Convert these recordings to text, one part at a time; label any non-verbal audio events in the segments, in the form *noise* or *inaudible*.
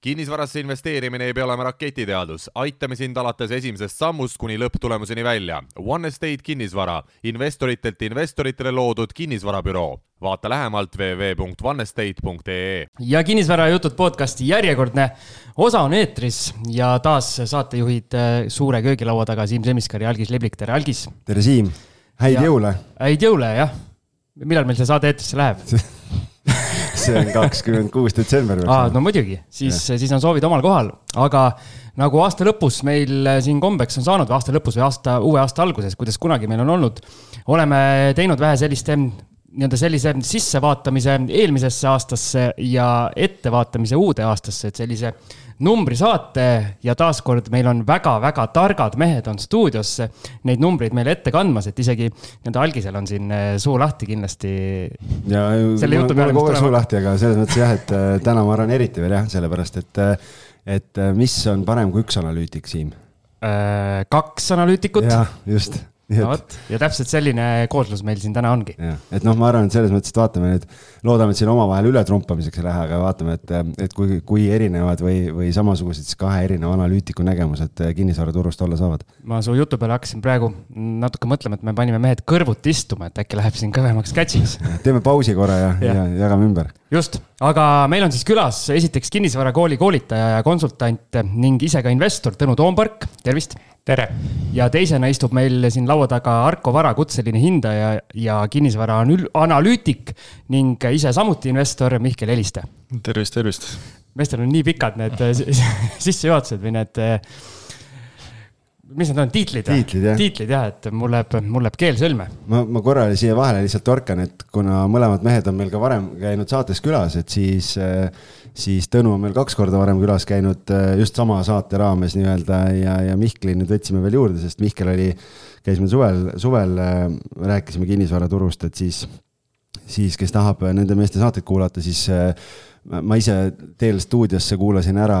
kinnisvarasse investeerimine ei pea olema raketiteadus, aitame sind alates esimesest sammust kuni lõpptulemuseni välja. One Estate kinnisvara, investoritelt investoritele loodud kinnisvarabüroo. vaata lähemalt www.onestate.ee. ja kinnisvarajutud podcasti järjekordne osa on eetris ja taas saatejuhid äh, suure köögilaua taga Siim Semiskar ja Algis Liblik, tere Algis. tere Siim, häid ja, jõule. häid jõule jah. millal meil see saade eetrisse läheb *laughs* see on kakskümmend kuus detsember. aa, no muidugi, siis, siis on soovid omal kohal, aga nagu aasta lõpus meil siin kombeks on saanud või aasta lõpus või aasta, uue aasta alguses, kuidas kunagi meil on olnud, oleme teinud vähe sellist nii-öelda sellise sissevaatamise eelmisesse aastasse ja ettevaatamise uude aastasse, et sellise numbrisaate ja taaskord meil on väga-väga targad mehed on stuudios neid numbreid meile ette kandmas, et isegi nii-öelda algisel on siin eh, suu lahti kindlasti. ja selle jutu peale. kogu aeg suu lahti, aga selles mõttes jah, et eh, täna ma arvan eriti veel jah, sellepärast et, eh, et mis on parem kui üks analüütik, Siim? kaks analüütikut. jah, just no vot, ja täpselt selline kooslus meil siin täna ongi. et noh, ma arvan, et selles mõttes, et vaatame nüüd, loodame, et siin omavahel ületrumpamiseks ei lähe, aga vaatame, et, et kui, kui erinevad või, või samasugused siis kahe erineva analüütiku nägemused kinnisvaraturust olla saavad. ma su jutu peale hakkasin praegu natuke mõtlema, et me panime mehed kõrvuti istuma, et äkki läheb siin kõvemaks catch'iks teeme pausi korra ja, *laughs* ja., ja jagame ümber. Just, aga meil on siis külas esiteks kinnisvarakooli koolitaja ja konsultant ning ise ka investor Tõnu Toompark, tervist tere! ja teisena istub meil siin laua taga Arko Vara, kutseline hindaja ja kinnisvara analüütik ning ise samuti investor Mihkel Heliste. tervist, tervist! meestel on nii pikad need *laughs* sissejuhatused või need mis need on, tiitlid? tiitlid jah. tiitlid jah, et mul läheb, mul läheb keel sõlme. ma, ma korra siia vahele lihtsalt torkan, et kuna mõlemad mehed on meil ka varem käinud saates külas, et siis, siis Tõnu on meil kaks korda varem külas käinud just sama saate raames nii-öelda ja, ja Mihkli nüüd võtsime veel juurde, sest Mihkel oli, käis meil suvel, suvel rääkisime kinnisvaraturust, et siis, siis kes tahab nende meeste saateid kuulata, siis ma ise teel stuudiosse kuulasin ära,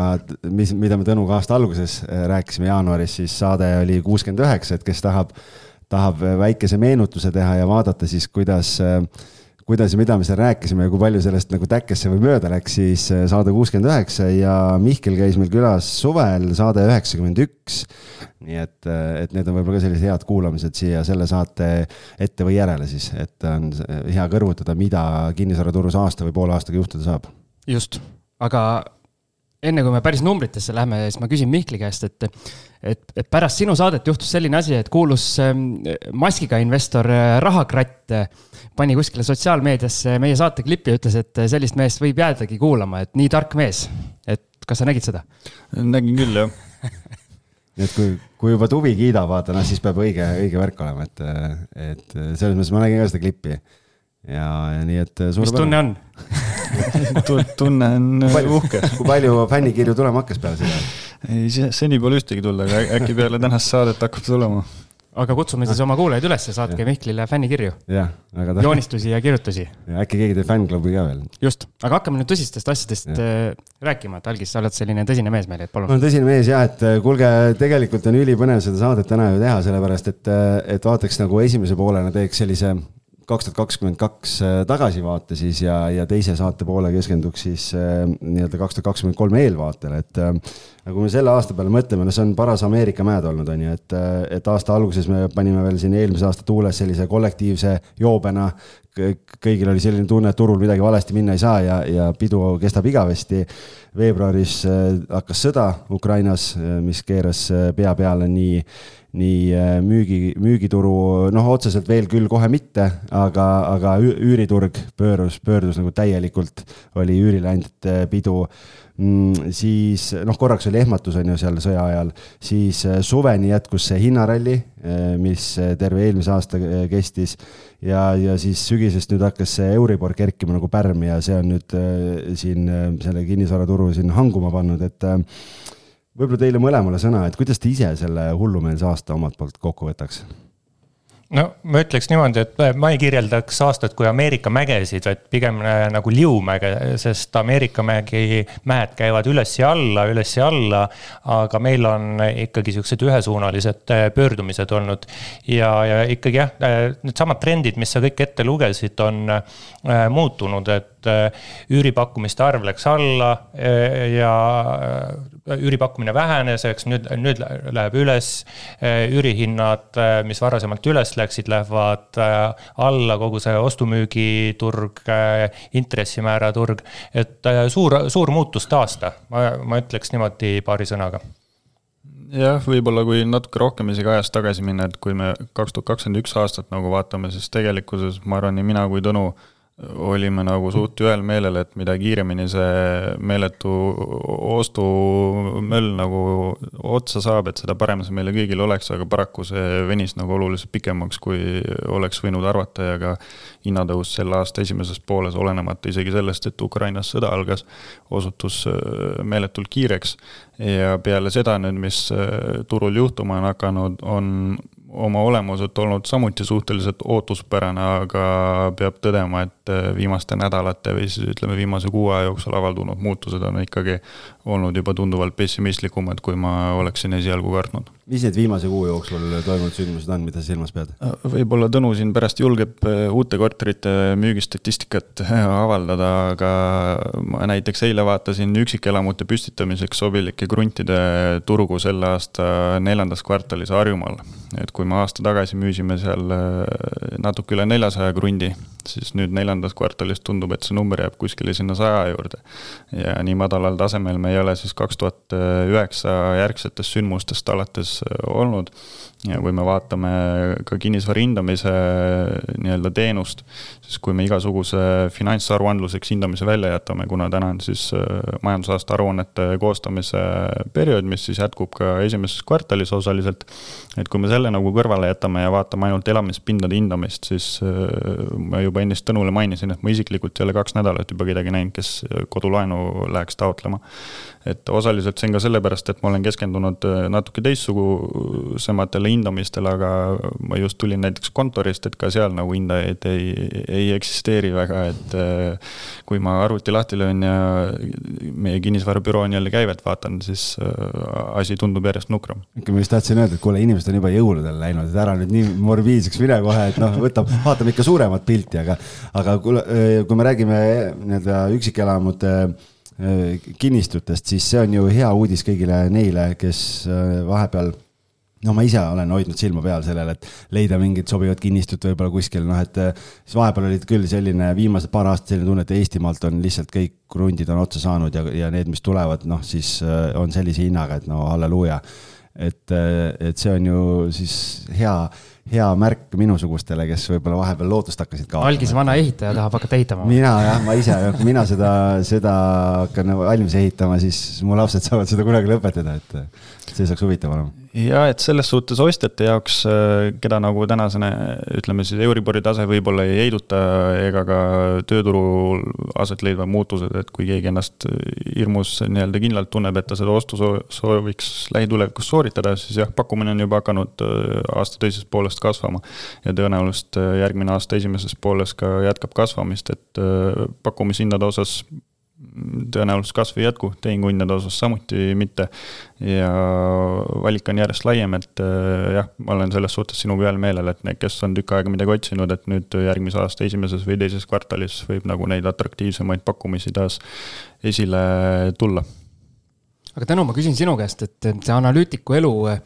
mis, mida me Tõnuga aasta alguses äh, rääkisime jaanuaris, siis saade oli kuuskümmend üheksa, et kes tahab, tahab väikese meenutuse teha ja vaadata siis, kuidas äh, kuidas ja mida me seal rääkisime ja kui palju sellest nagu täkkesse või mööda läks, siis äh, saade kuuskümmend üheksa ja Mihkel käis meil külas suvel, saade üheksakümmend üks. nii et, et need on võib-olla ka sellised head kuulamised siia selle saate ette või järele siis, et on hea kõrvutada, mida kinnisvaraturus aasta või poole aastaga juhtuda saab just, aga enne kui me päris numbritesse lähme, siis ma küsin Mihkli käest, et, et, et pärast sinu saadet juhtus selline asi, et kuulus ähm, maskiga investor äh, Rahakratt äh, pani kuskile sotsiaalmeediasse meie saate klipi ja ütles, et sellist meest võib jäädagi kuulama, et nii tark mees. et kas sa nägid seda? nägin küll, jah *laughs* et kui, kui juba tuvi kiidab, vaata, noh siis peab õige, õige värk olema, et, et selles mõttes ma nägin ka seda klippi ja, ja nii, et. mis tunne on *laughs* tunne on uhke. kui palju fännikirju tulema hakkas peale seda? ei, seni pole ühtegi tulnud, aga äkki peale tänast saadet hakkab tulema. aga kutsume siis oma kuulajaid üles, saatke Mihklile fännikirju. tähtis. joonistusi ja kirjutusi. ja äkki keegi teeb fännklubi ka veel. just, aga hakkame nüüd tõsistest asjadest ja. Äh, rääkima, et Algis, sa oled selline tõsine mees meil, et palun. ma olen tõsine mees jah, et äh, kuulge, tegelikult on ülipõnev seda saadet täna ju teha, sellepärast et, äh, et vaataks nagu esimese poolena teeks sellise kaks tuhat kakskümmend kaks äh, tagasivaate siis ja, ja teise saate poole keskenduks siis äh, nii-öelda kaks tuhat kakskümmend kolm eelvaatele, et äh, kui me selle aasta peale mõtleme, no see on paras Ameerika mäed olnud, on ju, et, et aasta alguses me panime veel siin eelmise aasta tuules sellise kollektiivse joobena. kõigil oli selline tunne, et turul midagi valesti minna ei saa ja, ja pidu kestab igavesti. veebruaris hakkas sõda Ukrainas, mis keeras pea peale nii nii äh, müügi, müügituru, noh, otseselt veel küll kohe mitte, aga, aga üüriturg pöörus, pöördus nagu täielikult, oli üürileandjate pidu mm,. siis noh, korraks oli ehmatus, on ju, seal sõja ajal, siis äh, suveni jätkus see hinnaralli, äh, mis terve eelmise aasta kestis. ja, ja siis sügisest nüüd hakkas see Euribor kerkima nagu pärm ja see on nüüd siin selle kinnisvaraturu siin hanguma pannud, et võib-olla teile mõlemale sõna, et kuidas te ise selle hullumeelse aasta omalt poolt kokku võtaks? No ma ütleks niimoodi, et ma ei kirjeldaks aastat kui Ameerika mägesid, vaid pigem äh, nagu liumäge, sest Ameerika mägi, mäed käivad üles ja alla, üles ja alla. aga meil on ikkagi siuksed ühesuunalised äh, pöördumised olnud ja, ja ikkagi jah, äh, needsamad trendid, mis sa kõik ette lugesid, on muutunud, et üüripakkumiste arv läks alla ja üüripakkumine vähenes, eks nüüd, nüüd läheb üles. üürihinnad, mis varasemalt üles läksid, lähevad äh, alla, kogu see ostu-müügiturg, äh, intressimäärade turg. et äh, suur, suur muutus taasta, ma, ma ütleks niimoodi paari sõnaga jah, võib-olla kui natuke rohkem isegi ajas tagasi minna, et kui me kaks tuhat kakskümmend üks aastat nagu vaatame, siis tegelikkuses ma arvan, nii mina kui Tõnu olime nagu suht ühel meelel, et mida kiiremini see meeletu ostumöll nagu otsa saab, et seda parem see meile kõigil oleks, aga paraku see venis nagu oluliselt pikemaks, kui oleks võinud arvata ja ka hinnatõus selle aasta esimeses pooles, olenemata isegi sellest, et Ukrainas sõda algas, osutus äh, meeletult kiireks. ja peale seda nüüd, mis äh, turul juhtuma on hakanud, on oma olemuselt olnud samuti suhteliselt ootuspärane, aga peab tõdema, et äh, viimaste nädalate või siis ütleme, viimase kuu aja jooksul avaldunud muutused on ikkagi olnud juba tunduvalt pessimistlikumad, kui ma oleksin esialgu kartnud. mis need viimase kuu jooksul toimunud sündmused on, mida sa silmas pead? Äh, võib-olla Tõnu siin pärast julgeb äh, uute korterite müügistatistikat avaldada, aga ma näiteks eile vaatasin üksikelamute püstitamiseks sobilike kruntide turgu selle aasta neljandas kvartalis Harjumaal. et kui me aasta tagasi müüsime seal äh, natuke üle neljasaja krundi, siis nüüd neljandas kvartalis tundub, et see number jääb kuskile sinna saja juurde. ja nii madalal tasemel me ei ole siis kaks tuhat üheksa järgsetest sündmustest alates äh, olnud ja kui me vaatame ka kinnisvara hindamise nii-öelda teenust, siis kui me igasuguse finantsaruandluseks hindamise välja jätame, kuna täna on siis äh, majandusaasta aruannete koostamise periood, mis siis jätkub ka esimeses kvartalis osaliselt. et kui me selle nagu kõrvale jätame ja vaatame ainult elamispindade hindamist, siis äh, ma juba ennist Tõnule mainisin, et ma isiklikult ei ole kaks nädalat juba kedagi näinud, kes kodulaenu läheks taotlema et osaliselt see on ka sellepärast, et ma olen keskendunud natuke teistsugusematele hindamistele, aga ma just tulin näiteks kontorist, et ka seal nagu hindajaid ei, ei eksisteeri väga, et äh, kui ma arvuti lahti löön ja meie kinnisvarabüroo nii-öelda käivet vaatan, siis äh, asi tundub järjest nukram. ikka ma just tahtsin öelda, et kuule, inimesed on juba jõuludele läinud, et ära nüüd nii morbiidseks mine kohe, et noh, võtab, vaatame ikka suuremat pilti, aga, aga kuule, kui me räägime nii-öelda üksikelamute Äh, kinnistutest, siis see on ju hea uudis kõigile neile, kes äh, vahepeal no ma ise olen hoidnud silma peal sellele, et leida mingit sobivat kinnistut võib-olla kuskil, noh et äh, siis vahepeal olid küll selline viimased paar aastat selline tunne, et Eestimaalt on lihtsalt kõik krundid on otsa saanud ja, ja need, mis tulevad, noh siis on sellise hinnaga, et no halleluuja. et, et see on ju siis hea hea märk minusugustele, kes võib-olla vahepeal lootust hakkasid kaotama. algis vana ehitaja tahab hakata ehitama. mina jah, ma ise, kui mina seda, seda hakkan valmis ehitama, siis mu lapsed saavad seda kunagi lõpetada, et see saaks huvitav olema ja et selles suhtes ostjate jaoks, äh, keda nagu tänasene, ütleme siis Euribori tase võib-olla ei heiduta ega ka tööturul aset leidvad muutused, et kui keegi ennast hirmus nii-öelda kindlalt tunneb, et ta seda ostu sooviks lähitulevikus sooritada, siis jah, pakkumine on juba hakanud äh, aasta teisest poolest kasvama. ja tõenäoliselt äh, järgmine aasta esimeses pooles ka jätkab kasvamist, et pakkumishindade osas tõenäoliselt kasvu ei jätku, tehinguhindade osas samuti mitte. ja valik on järjest laiem, et äh, jah, ma olen selles suhtes sinuga ühel meelel, et need, kes on tükk aega midagi otsinud, et nüüd järgmise aasta esimeses või teises kvartalis võib nagu neid atraktiivsemaid pakkumisi taas esile tulla aga Tõnu, ma küsin sinu käest, et see analüütiku elu eh,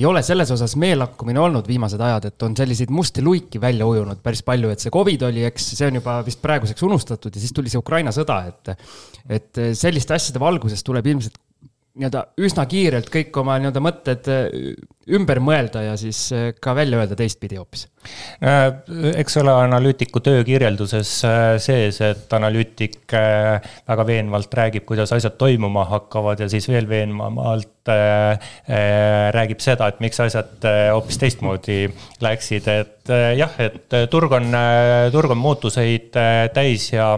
ei ole selles osas meelakkumine olnud viimased ajad, et on selliseid musti luiki välja ujunud päris palju, et see Covid oli, eks see on juba vist praeguseks unustatud ja siis tuli see Ukraina sõda, et. et selliste asjade valguses tuleb ilmselt nii-öelda üsna kiirelt kõik oma nii-öelda mõtted äh, ümber mõelda ja siis äh, ka välja öelda teistpidi hoopis. Äh, eks ole analüütiku töö kirjelduses sees, et analüütik väga veenvalt räägib, kuidas asjad toimuma hakkavad ja siis veel veenvamalt räägib seda, et miks asjad hoopis teistmoodi läksid, et jah, et turg on, turg on muutuseid täis ja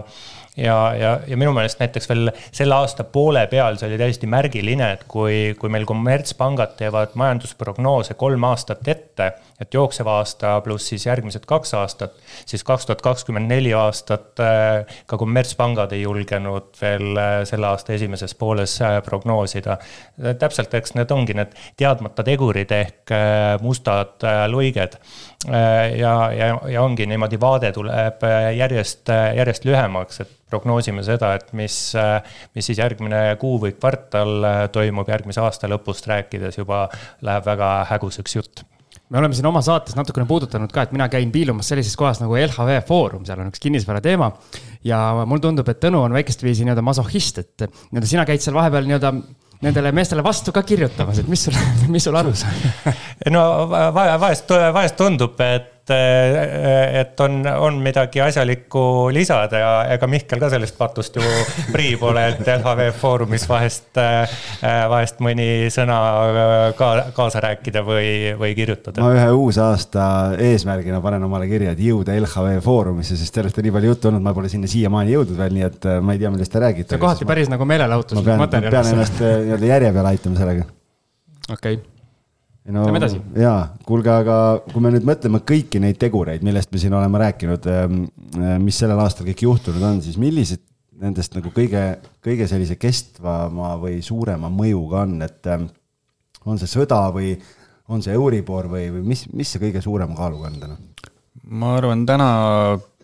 ja, ja, ja minu meelest näiteks veel selle aasta poole peal see oli täiesti märgiline, et kui, kui meil kommertspangad teevad majandusprognoose kolm aastat ette, et jooksev aasta pluss siis järgmised kaks aastat, siis kaks tuhat kakskümmend neli aastat äh, ka kommertspangad ei julgenud veel äh, selle aasta esimeses pooles äh, prognoosida. täpselt, eks need ongi need teadmata tegurid ehk mustad luiged ja, ja, ja ongi niimoodi vaade tuleb järjest, järjest lühemaks, et prognoosime seda, et mis, mis siis järgmine kuu või kvartal toimub järgmise aasta lõpust rääkides juba läheb väga häguseks jutt me oleme siin oma saates natukene puudutanud ka, et mina käin piilumas sellises kohas nagu LHV Foorum, seal on üks kinnisvara teema. ja mulle tundub, et Tõnu on väikest viisi nii-öelda masohhist, et nii-öelda sina käid seal vahepeal nii-öelda nendele meestele vastu ka kirjutamas, et mis sul, *laughs* mis sul arus on? *laughs* no vahest, vahest tundub, et et, et on, on midagi asjalikku lisada ja ega Mihkel ka sellest patust ju *laughs* prii pole, et LHV Foorumis vahest, vahest mõni sõna ka kaasa rääkida või, või kirjutada. ma ühe uusaasta eesmärgina panen omale kirja, et jõuda LHV Foorumisse, sest sellest on nii palju juttu olnud, ma pole sinna siiamaani jõudnud veel, nii et ma ei tea, millest te räägite. see on kohati päris nagu meelelahutuslik materjal. ma pean ennast nii-öelda järje peale aitama sellega. okei okay no jaa, kuulge, aga kui me nüüd mõtleme kõiki neid tegureid, millest me siin oleme rääkinud, ähm, äh, mis sellel aastal kõik juhtunud on, siis millised nendest nagu kõige, kõige sellise kestvama või suurema mõjuga on, et ähm, on see sõda või on see Euribor või, või mis, mis see kõige suurema kaaluga on täna? ma arvan, täna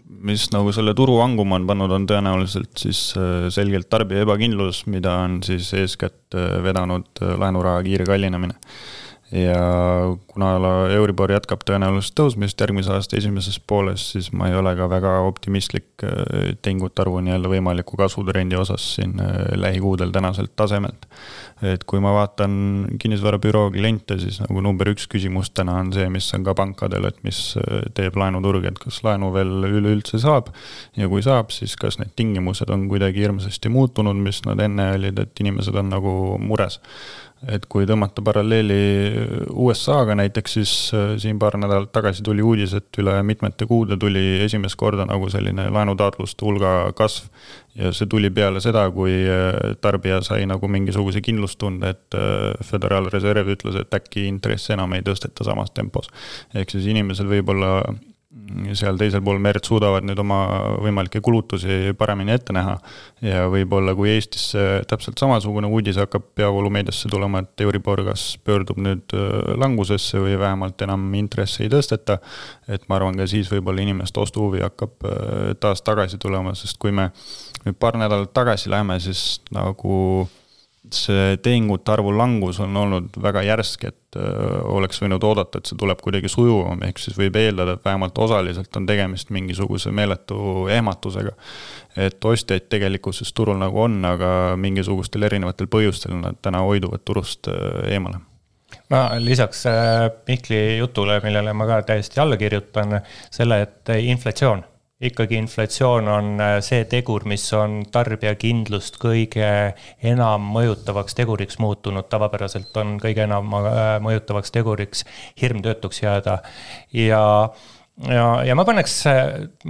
mis nagu selle turu hanguma on pannud, on tõenäoliselt siis äh, selgelt tarbija ebakindlus, mida on siis eeskätt äh, vedanud laenuraha kiire kallinemine ja kuna Euribor jätkab tõenäoliselt tõusmist järgmise aasta esimeses pooles, siis ma ei ole ka väga optimistlik äh, tehingute arvu nii-öelda võimaliku kasvutrendi osas siin äh, lähikuudel tänaselt tasemelt. et kui ma vaatan kinnisvarabüroo kliente, siis nagu number üks küsimus täna on see, mis on ka pankadel, et mis äh, teeb laenuturg, et kas laenu veel üleüldse saab. ja kui saab, siis kas need tingimused on kuidagi hirmsasti muutunud, mis nad enne olid, et inimesed on nagu mures et kui tõmmata paralleeli USA-ga näiteks, siis äh, siin paar nädalat tagasi tuli uudis, et üle mitmete kuude tuli esimest korda nagu selline laenutaotluste hulga kasv. ja see tuli peale seda, kui äh, tarbija sai nagu mingisuguse kindlustunde, et äh, Föderaalreserv ütles, et äkki intresse enam ei tõsteta samas tempos. ehk siis inimesed võib-olla seal teisel pool merd suudavad nüüd oma võimalikke kulutusi paremini ette näha. ja võib-olla, kui Eestis täpselt samasugune uudis hakkab peavoolumeediasse tulema, et Euribor kas pöördub nüüd äh, langusesse või vähemalt enam intresse ei tõsteta. et ma arvan, ka siis võib-olla inimeste ostuhuvi hakkab äh, taas tagasi tulema, sest kui me nüüd paar nädalat tagasi läheme, siis nagu see tehingute arvu langus on olnud väga järsk, et oleks võinud oodata, et see tuleb kuidagi sujuvam, ehk siis võib eeldada, et vähemalt osaliselt on tegemist mingisuguse meeletu ehmatusega. et ostjaid tegelikkuses turul nagu on, aga mingisugustel erinevatel põhjustel nad täna hoiduvad turust eemale ma lisaks äh, Mihkli jutule, millele ma ka täiesti alla kirjutan, selle, et inflatsioon ikkagi inflatsioon on äh, see tegur, mis on tarbijakindlust kõige enam mõjutavaks teguriks muutunud, tavapäraselt on kõige enam äh, mõjutavaks teguriks hirm töötuks jääda. ja, ja, ja ma paneks,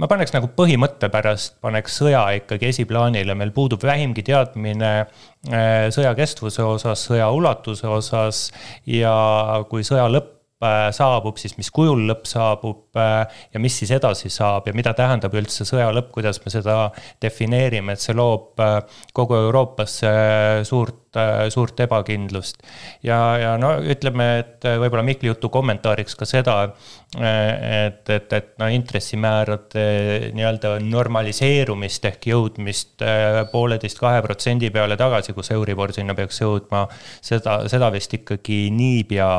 ma paneks nagu põhimõtte pärast, paneks sõja ikkagi esiplaanile, meil puudub vähimgi teadmine äh, sõja kestvuse osas, sõja ulatuse osas ja kui sõja lõpp saabub, siis mis kujul lõpp saabub ja mis siis edasi saab ja mida tähendab üldse sõja lõpp, kuidas me seda defineerime, et see loob äh, kogu Euroopasse suurt, suurt ebakindlust. ja, ja no ütleme, et võib-olla Mihkli jutu kommentaariks ka seda, et, et, et no intressimäärade nii-öelda normaliseerumist ehk jõudmist pooleteist-kahe protsendi peale tagasi, kus Euribor sinna peaks jõudma, seda, seda vist ikkagi niipea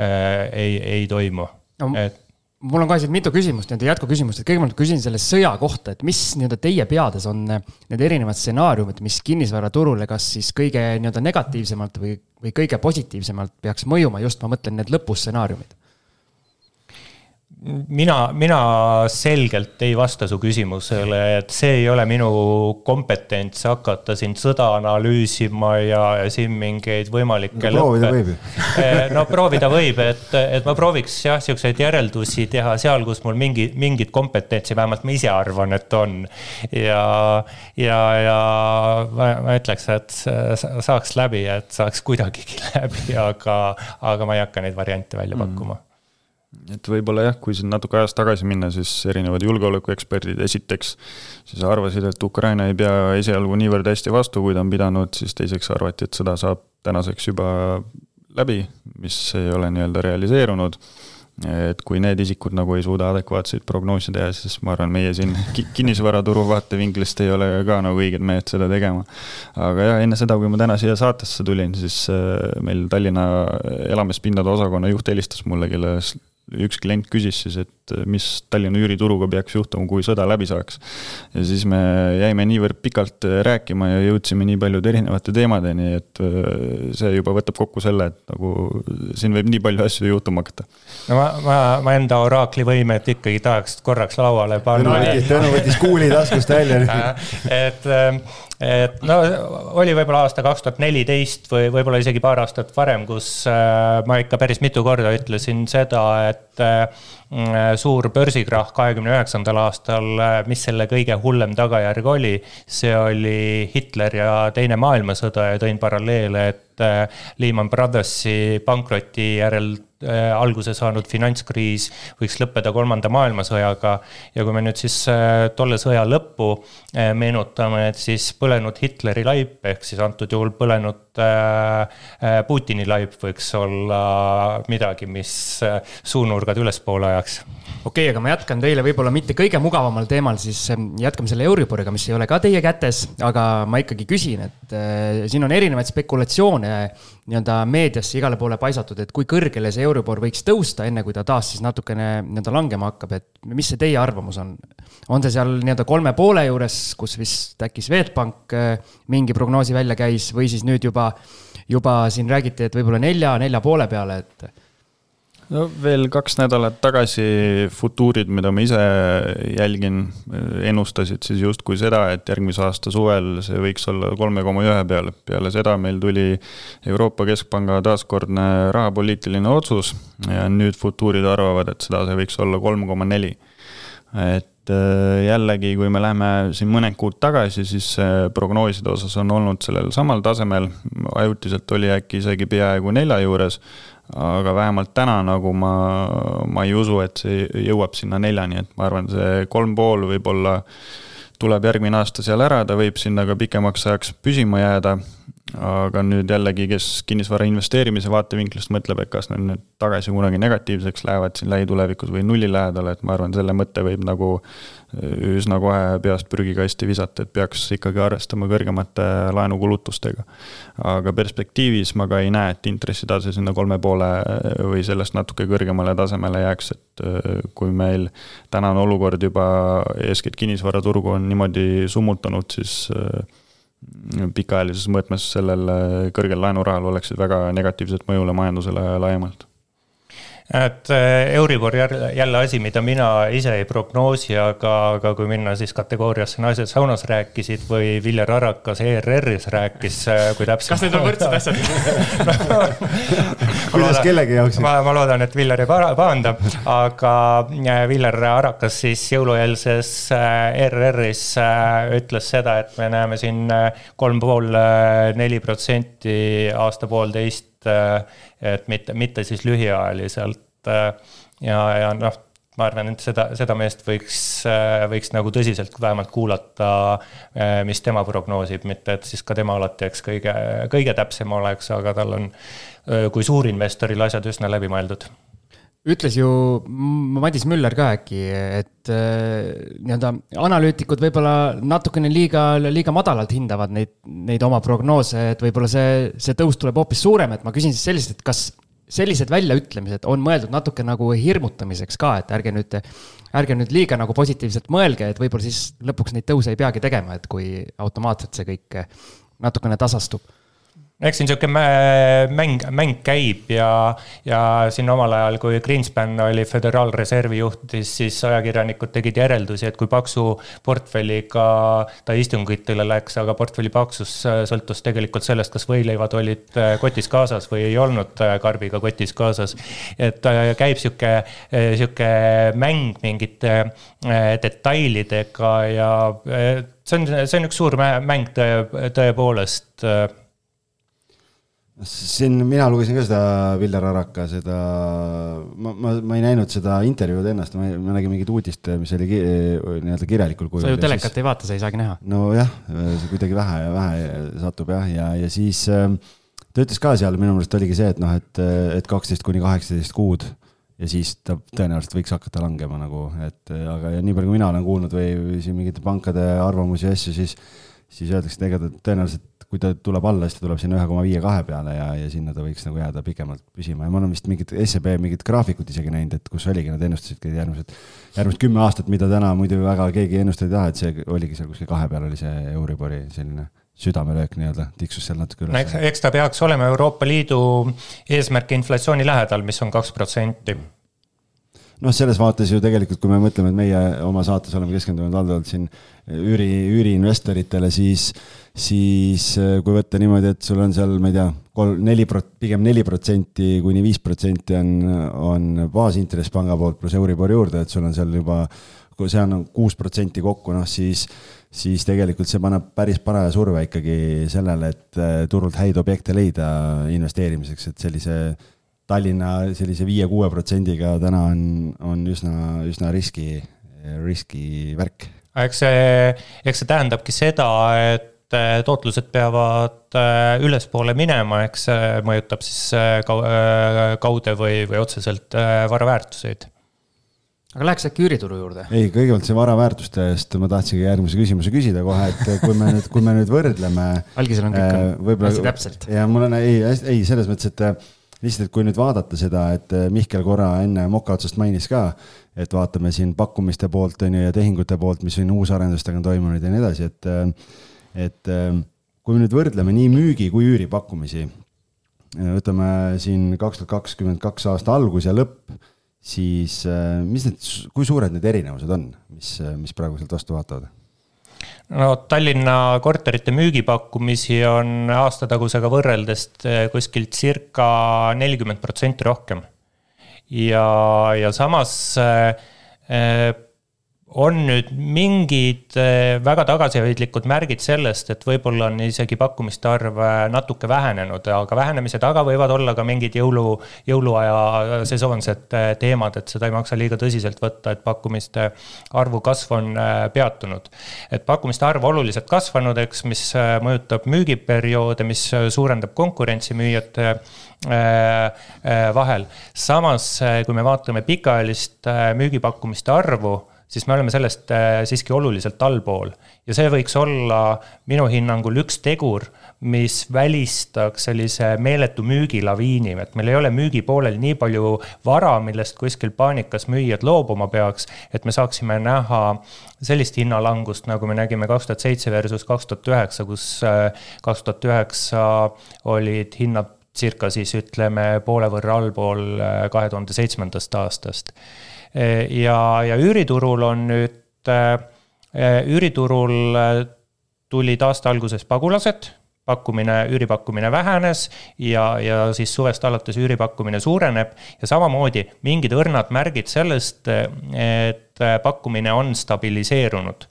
Äh, ei, ei toimu no,. et mul on ka siin mitu küsimust, nii-öelda jätkuküsimust, et kõigepealt küsin selle sõja kohta, et mis nii-öelda teie peades on need erinevad stsenaariumid, mis kinnisvaraturule kas siis kõige nii-öelda negatiivsemalt või, või kõige positiivsemalt peaks mõjuma, just ma mõtlen need lõpustsenaariumid mina, mina selgelt ei vasta su küsimusele, et see ei ole minu kompetents hakata siin sõda analüüsima ja, ja siin mingeid võimalikke no,. proovida võib ju. *laughs* Eh, no proovida võib, et, et ma prooviks jah, siukseid järeldusi teha seal, kus mul mingi, mingit kompetentsi, vähemalt ma ise arvan, et on. ja, ja, ja ma, ma ütleks, et saaks läbi, et saaks kuidagigi *laughs* läbi, aga, aga ma ei hakka neid variante välja pakkuma mm et võib-olla jah, kui siin natuke ajas tagasi minna, siis erinevad julgeolekueksperdid esiteks siis arvasid, et Ukraina ei pea esialgu niivõrd hästi vastu, kui ta on pidanud, siis teiseks arvati, et sõda saab tänaseks juba läbi, mis ei ole nii-öelda realiseerunud. et kui need isikud nagu ei suuda adekvaatseid prognoose teha, siis ma arvan, meie siin kinnisvaraturu vaatevinklist ei ole ka nagu õiged mehed seda tegema. aga jah, enne seda, kui ma täna siia saatesse tulin, siis äh, meil Tallinna elamispindade osakonna juht helistas mulle, kelle üks klient küsis siis, et äh, mis Tallinna üürituruga peaks juhtuma, kui sõda läbi saaks. ja siis me jäime niivõrd pikalt äh, rääkima ja jõudsime nii paljude erinevate teemadeni, et äh, see juba võtab kokku selle, et nagu siin võib nii palju asju juhtuma hakata. no ma, ma, ma enda oraakli võimet ikkagi tahaks korraks lauale panna. Tõnu võttis kuuli taskust välja *laughs* et ähm, et no oli võib-olla aasta kaks tuhat neliteist või võib-olla isegi paar aastat varem, kus äh, ma ikka päris mitu korda ütlesin seda, et äh, suur börsikrahh kahekümne üheksandal aastal, äh, mis selle kõige hullem tagajärg oli, see oli Hitler ja Teine maailmasõda ja tõin paralleele, et Lehman Brothersi pankroti järel Äh, alguse saanud finantskriis võiks lõppeda kolmanda maailmasõjaga. ja kui me nüüd siis äh, tolle sõja lõppu äh, meenutame, et siis põlenud Hitleri laip ehk siis antud juhul põlenud Putini laip võiks olla midagi, mis suunurgad ülespoole ajaks okei okay,, aga ma jätkan teile võib-olla mitte kõige mugavamal teemal, siis jätkame selle Euriboriga, mis ei ole ka teie kätes, aga ma ikkagi küsin, et äh, siin on erinevaid spekulatsioone nii-öelda meediasse igale poole paisatud, et kui kõrgele see Euribor võiks tõusta, enne kui ta taas siis natukene nii-öelda langema hakkab, et mis see teie arvamus on? on see seal nii-öelda kolme poole juures, kus vist äkki Swedbank äh, mingi prognoosi välja käis või siis nüüd juba, juba siin räägiti, et võib-olla nelja, nelja poole peale, et no veel kaks nädalat tagasi futuurid, mida ma ise jälgin, ennustasid siis justkui seda, et järgmise aasta suvel see võiks olla kolme koma ühe peal. peale seda meil tuli Euroopa Keskpanga taaskordne rahapoliitiline otsus ja nüüd futuurid arvavad, et seda see võiks olla kolm koma neli. et äh, jällegi, kui me läheme siin mõned kuud tagasi, siis prognooside osas on olnud sellel samal tasemel, ajutiselt oli äkki isegi peaaegu nelja juures aga vähemalt täna nagu ma, ma ei usu, et see jõuab sinna neljani, et ma arvan, see kolm pool võib-olla tuleb järgmine aasta seal ära, ta võib sinna ka pikemaks ajaks püsima jääda aga nüüd jällegi, kes kinnisvara investeerimise vaatevinklist mõtleb, et kas need nüüd tagasi kunagi negatiivseks lähevad siin lähitulevikus või nulli lähedale, et ma arvan, selle mõtte võib nagu äh, üsna kohe peast prügikasti visata, et peaks ikkagi arvestama kõrgemate laenukulutustega. aga perspektiivis ma ka ei näe, et intressitase sinna kolme poole äh, või sellest natuke kõrgemale tasemele jääks, et äh, kui meil tänane olukord juba eeskätt kinnisvaraturgu on niimoodi summutanud, siis pikaajalises mõõtmes sellel kõrgel laenurahal oleksid väga negatiivset mõjule majandusele laiemalt et eh, Euribor jälle asi, mida mina ise ei prognoosi, aga, aga kui minna siis kategooriasse naised saunas rääkisid või Viljar Arakas ERR-is rääkis, eh, kui täpselt. kas need on võrdsed asjad *laughs* kuidas kellegi jaoks? ma, ma loodan, et Viljar ei pahanda, aga eh, Viljar Arakas siis jõulueelses ERR-is ütles seda, et me näeme siin kolm pool, neli protsenti aasta-poolteist et mitte, mitte siis lühiajaliselt. ja, ja noh, ma arvan, et seda, seda meest võiks, võiks nagu tõsiselt vähemalt kuulata, mis tema prognoosib, mitte et siis ka tema alati, eks kõige, kõige täpsem oleks, aga tal on kui suurinvestoril asjad üsna läbimõeldud ütles ju Madis Müller ka äkki, et äh, nii-öelda analüütikud võib-olla natukene liiga, liiga madalalt hindavad neid, neid oma prognoose, et võib-olla see, see tõus tuleb hoopis suurem, et ma küsin siis sellist, et kas sellised väljaütlemised on mõeldud natuke nagu hirmutamiseks ka, et ärge nüüd, ärge nüüd liiga nagu positiivselt mõelge, et võib-olla siis lõpuks neid tõuse ei peagi tegema, et kui automaatselt see kõik natukene tasastub eks siin sihuke mäng, mäng käib ja, ja siin omal ajal, kui Greenspan oli Föderaalreservi juht, siis ajakirjanikud tegid järeldusi, et kui paksu portfelliga ta istungitele läks, aga portfelli paksus sõltus tegelikult sellest, kas võileivad olid kotis kaasas või ei olnud karbiga kotis kaasas. et käib sihuke, sihuke mäng mingite detailidega ja see on, see on üks suur mäng tõe, tõepoolest siin mina lugesin ka seda Viljar Araka seda, ma, ma, ma ei näinud seda intervjuud ennast, ma, ma nägin mingit uudist, mis oli ki, nii-öelda kirjalikul kujul. sa ju telekat siis, ei vaata, sa ei saagi näha. nojah, see kuidagi vähe ja vähe satub jah, ja, ja siis äh, ta ütles ka seal, minu meelest oligi see, et noh, et, et kaksteist kuni kaheksateist kuud ja siis ta tõenäoliselt võiks hakata langema nagu, et aga ja nii palju, kui mina olen kuulnud või, või siin mingite pankade arvamusi ja asju, siis, siis öeldakse, et ega ta tõenäoliselt kui ta tuleb alla, siis ta tuleb sinna ühe koma viie, kahe peale ja, ja sinna ta võiks nagu jääda pikemalt püsima ja ma olen vist mingit SEB mingit graafikut isegi näinud, et kus oligi, nad ennustasidki järgmised, järgmised kümme aastat, mida täna muidu väga keegi ennustada ei taha, et see oligi seal kuskil kahe peal oli see Euribori selline südamelöök nii-öelda, tiksus seal natuke üles. eks, eks ta peaks olema Euroopa Liidu eesmärk inflatsiooni lähedal, mis on kaks protsenti noh, selles vaates ju tegelikult, kui me mõtleme, et meie oma saates oleme keskendunud valdavalt siin üüri, üüriinvestoritele, siis, siis äh, kui võtta niimoodi, et sul on seal, ma ei tea, kolm, neli prot-, pigem neli protsenti kuni viis protsenti on, on baasintress panga poolt pluss Euribor juurde, et sul on seal juba, kui see on kuus protsenti kokku, noh siis, siis tegelikult see paneb päris paraja surve ikkagi sellele, et äh, turult häid objekte leida investeerimiseks, et sellise Tallinna sellise viie-kuue protsendiga täna on, on üsna, üsna riski, riski värk. eks see, eks see tähendabki seda, et eh, tootlused peavad eh, ülespoole minema, eks see mõjutab siis eh, kaude või, või otseselt vara väärtuseid aga läheks äkki üürituru juurde? ei, kõigepealt see vara väärtuste eest ma tahtsingi järgmise küsimuse küsida kohe, et kui me nüüd, kui me nüüd võrdleme. *laughs* algisel on kõik hästi täpselt. ja mul on, ei, ei selles mõttes, et lihtsalt, et kui nüüd vaadata seda, et eh, Mihkel korra enne moka otsast mainis ka, et vaatame siin pakkumiste poolt on ju ja tehingute poolt, mis siin uusarendustega on toimunud ja nii edasi, et, eh, et eh, kui me nüüd võrdleme nii müügi kui üüripakkumisi, võtame siin kaks tuhat kakskümmend kaks aasta algus ja lõpp, siis mis need, kui suured need erinevused on, mis, mis praegu sealt vastu vaatavad? no Tallinna korterite müügipakkumisi on aastatagusega võrreldes kuskil circa nelikümmend protsenti rohkem. ja, ja samas äh, on nüüd mingid eh, väga tagasihoidlikud märgid sellest, et võib-olla on isegi pakkumiste arv eh, natuke vähenenud, aga vähenemise taga võivad olla ka mingid jõulu, jõuluaja sesoonsed eh, teemad, et seda ei maksa liiga tõsiselt võtta, et pakkumiste arvu kasv on peatunud. et pakkumiste arv oluliselt kasvanud, eks, mis mõjutab müügiperioode, mis suurendab konkurentsi müüjate vahel. samas, kui me vaatame pikaajalist müügipakkumiste arvu siis me oleme sellest äh, siiski oluliselt allpool. ja see võiks olla minu hinnangul üks tegur, mis välistaks sellise meeletu müügilaviini, et meil ei ole müügipoolel nii palju vara, millest kuskil paanikas müüjad loobuma peaks, et me saaksime näha sellist hinnalangust, nagu me nägime kaks tuhat seitse versus kaks tuhat üheksa, kus äh, kaks tuhat üheksa olid hinnad circa siis ütleme poole võrra allpool äh, kahe tuhande seitsmendast aastast ja, ja üüriturul on nüüd, äh, üüriturul äh, tulid aasta alguses pagulased pakkumine, üüripakkumine vähenes ja, ja siis suvest alates üüripakkumine suureneb ja samamoodi mingid õrnad märgid sellest, et pakkumine on stabiliseerunud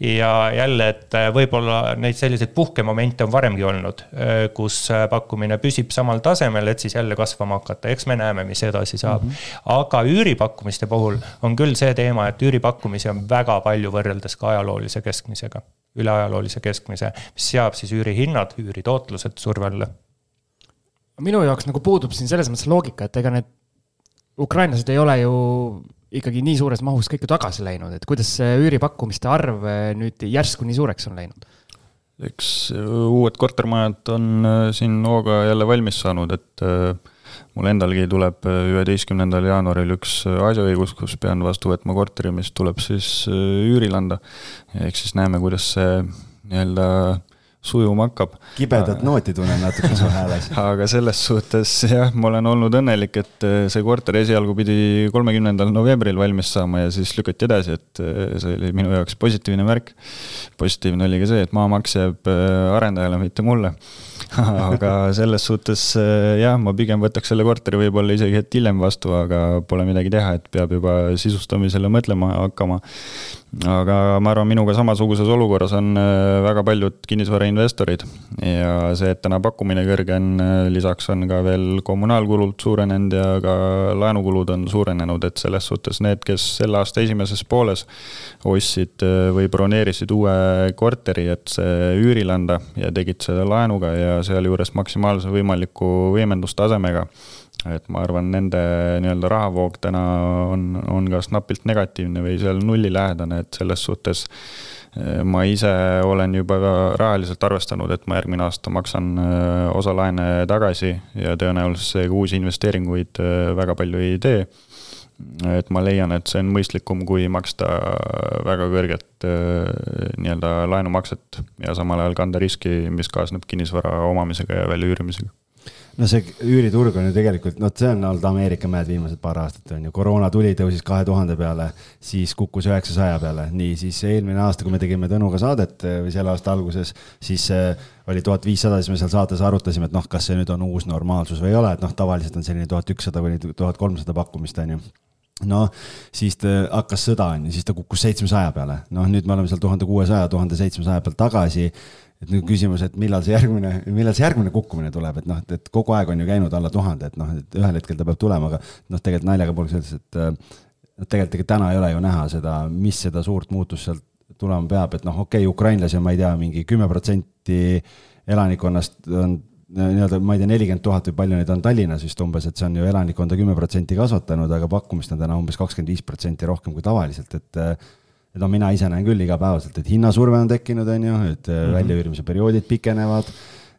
ja jälle, et äh, võib-olla neid selliseid puhkemomente on varemgi olnud, äh, kus äh, pakkumine püsib samal tasemel, et siis jälle kasvama hakata, eks me näeme, mis edasi saab mm. -hmm. aga üüripakkumiste puhul on küll see teema, et üüripakkumisi on väga palju võrreldes ka ajaloolise keskmisega, üleajaloolise keskmise, mis seab siis üürihinnad, üüritootlused surve alla minu jaoks nagu puudub siin selles mõttes loogika, et ega need ukrainlased ei ole ju ikkagi nii suures mahus kõik ju tagasi läinud, et kuidas see üüripakkumiste arv eh, nüüd järsku nii suureks on läinud? eks eh, uued kortermajad on eh, siin hooga jälle valmis saanud, et mul endalgi tuleb üheteistkümnendal jaanuaril üks asjaõigus, kus pean vastu võtma korteri, mis tuleb siis üürile anda. ehk siis näeme, kuidas see nii-öelda sujuma hakkab. kibedat nooti tunnen natuke su hääles. *laughs* aga selles suhtes jah, ma olen olnud õnnelik, et äh, see korter esialgu pidi kolmekümnendal novembril valmis saama ja siis lükati edasi, et äh, see oli minu jaoks positiivne märk. positiivne oli ka see, et maamaks jääb äh, arendajale, mitte mulle *laughs* aga selles suhtes jah, ma pigem võtaks selle korteri võib-olla isegi hetk hiljem vastu, aga pole midagi teha, et peab juba sisustamisele mõtlema hakkama aga ma arvan, minuga samasuguses olukorras on äh, väga paljud kinnisvarainvestorid. Ja see, et täna pakkumine kõrge on, äh, lisaks on ka veel kommunaalkulud suurenenud ja ka laenukulud on suurenenud, et selles suhtes need, kes selle aasta esimeses pooles ostsid äh, või broneerisid uue korteri, et see üürile anda ja tegid seda laenuga ja sealjuures maksimaalse võimaliku võimendustasemega et ma arvan, nende nii-öelda rahavoog täna on, on kas napilt negatiivne või seal nullilähedane, et selles suhtes eh, ma ise olen juba rahaliselt arvestanud, et ma järgmine aasta maksan eh, osa laene tagasi ja tõenäoliselt seega uusi investeeringuid eh, väga palju ei tee. et ma leian, et see on mõistlikum, kui maksta väga kõrget nii-öelda laenumakset ja samal ajal kanda riski, mis kaasneb kinnisvara omamisega ja väljaüürimisega no see üüriturg on ju tegelikult, noh, see on olnud Ameerika mäed viimased paar aastat on ju, koroona tuli, tõusis kahe tuhande peale, siis kukkus üheksasaja peale, nii, siis eelmine aasta, kui me tegime Tõnuga saadet eh, või selle aasta alguses, siis eh, oli tuhat viissada, siis me seal saates arutasime, et noh, kas see nüüd on uus normaalsus või ei ole, et noh, tavaliselt on selline tuhat ükssada kuni tuhat kolmsada pakkumist, on ju. Noh, siis ta hakkas sõda on ju, siis ta kukkus seitsmesaja peale, noh, nüüd me oleme seal tuhande kuuesaja, tuhande seitsmesaja peal tagasi et nüüd küsimus, et millal see järgmine, millal see järgmine kukkumine tuleb, et noh, et, et kogu aeg on ju käinud alla tuhande, et noh, et ühel hetkel ta peab tulema, aga noh, tegelikult naljaga pooleks öeldes, et noh, tegelikult ega täna ei ole ju näha seda, mis seda suurt muutust sealt tulema peab, et noh, okei okay,, ukrainlasi on, ma ei tea mingi, kümme protsenti elanikkonnast on nii-öelda, ma ei tea, nelikümmend tuhat või palju neid on Tallinnas vist umbes, et see on ju elanikkonda kümme protsenti kasvatanud, aga pakkumist on täna umbes kakskümmend viis protsenti rohkem kui tavaliselt, et no mina ise näen küll igapäevaselt, et hinnasurve on tekkinud, on ju, et mm -hmm. väljaüürimise perioodid pikenevad,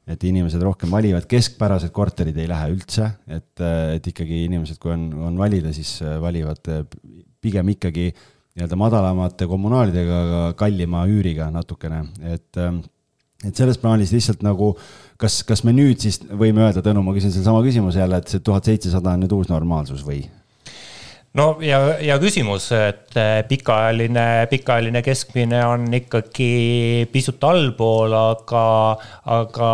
et inimesed rohkem valivad, keskpärased korterid ei lähe üldse, et, et ikkagi inimesed, kui on, on valida, siis valivad pigem ikkagi nii-öelda madalamate kommunaalidega, aga kallima üüriga natukene, et et selles plaanis lihtsalt nagu, kas, kas me nüüd siis võime öelda, Tõnu, ma küsin sedasama küsimuse jälle, et see tuhat seitsesada on nüüd uus normaalsus või? No ja, ja küsimus, et eh, pikaajaline, pikaajaline keskmine on ikkagi pisut allpool, aga, aga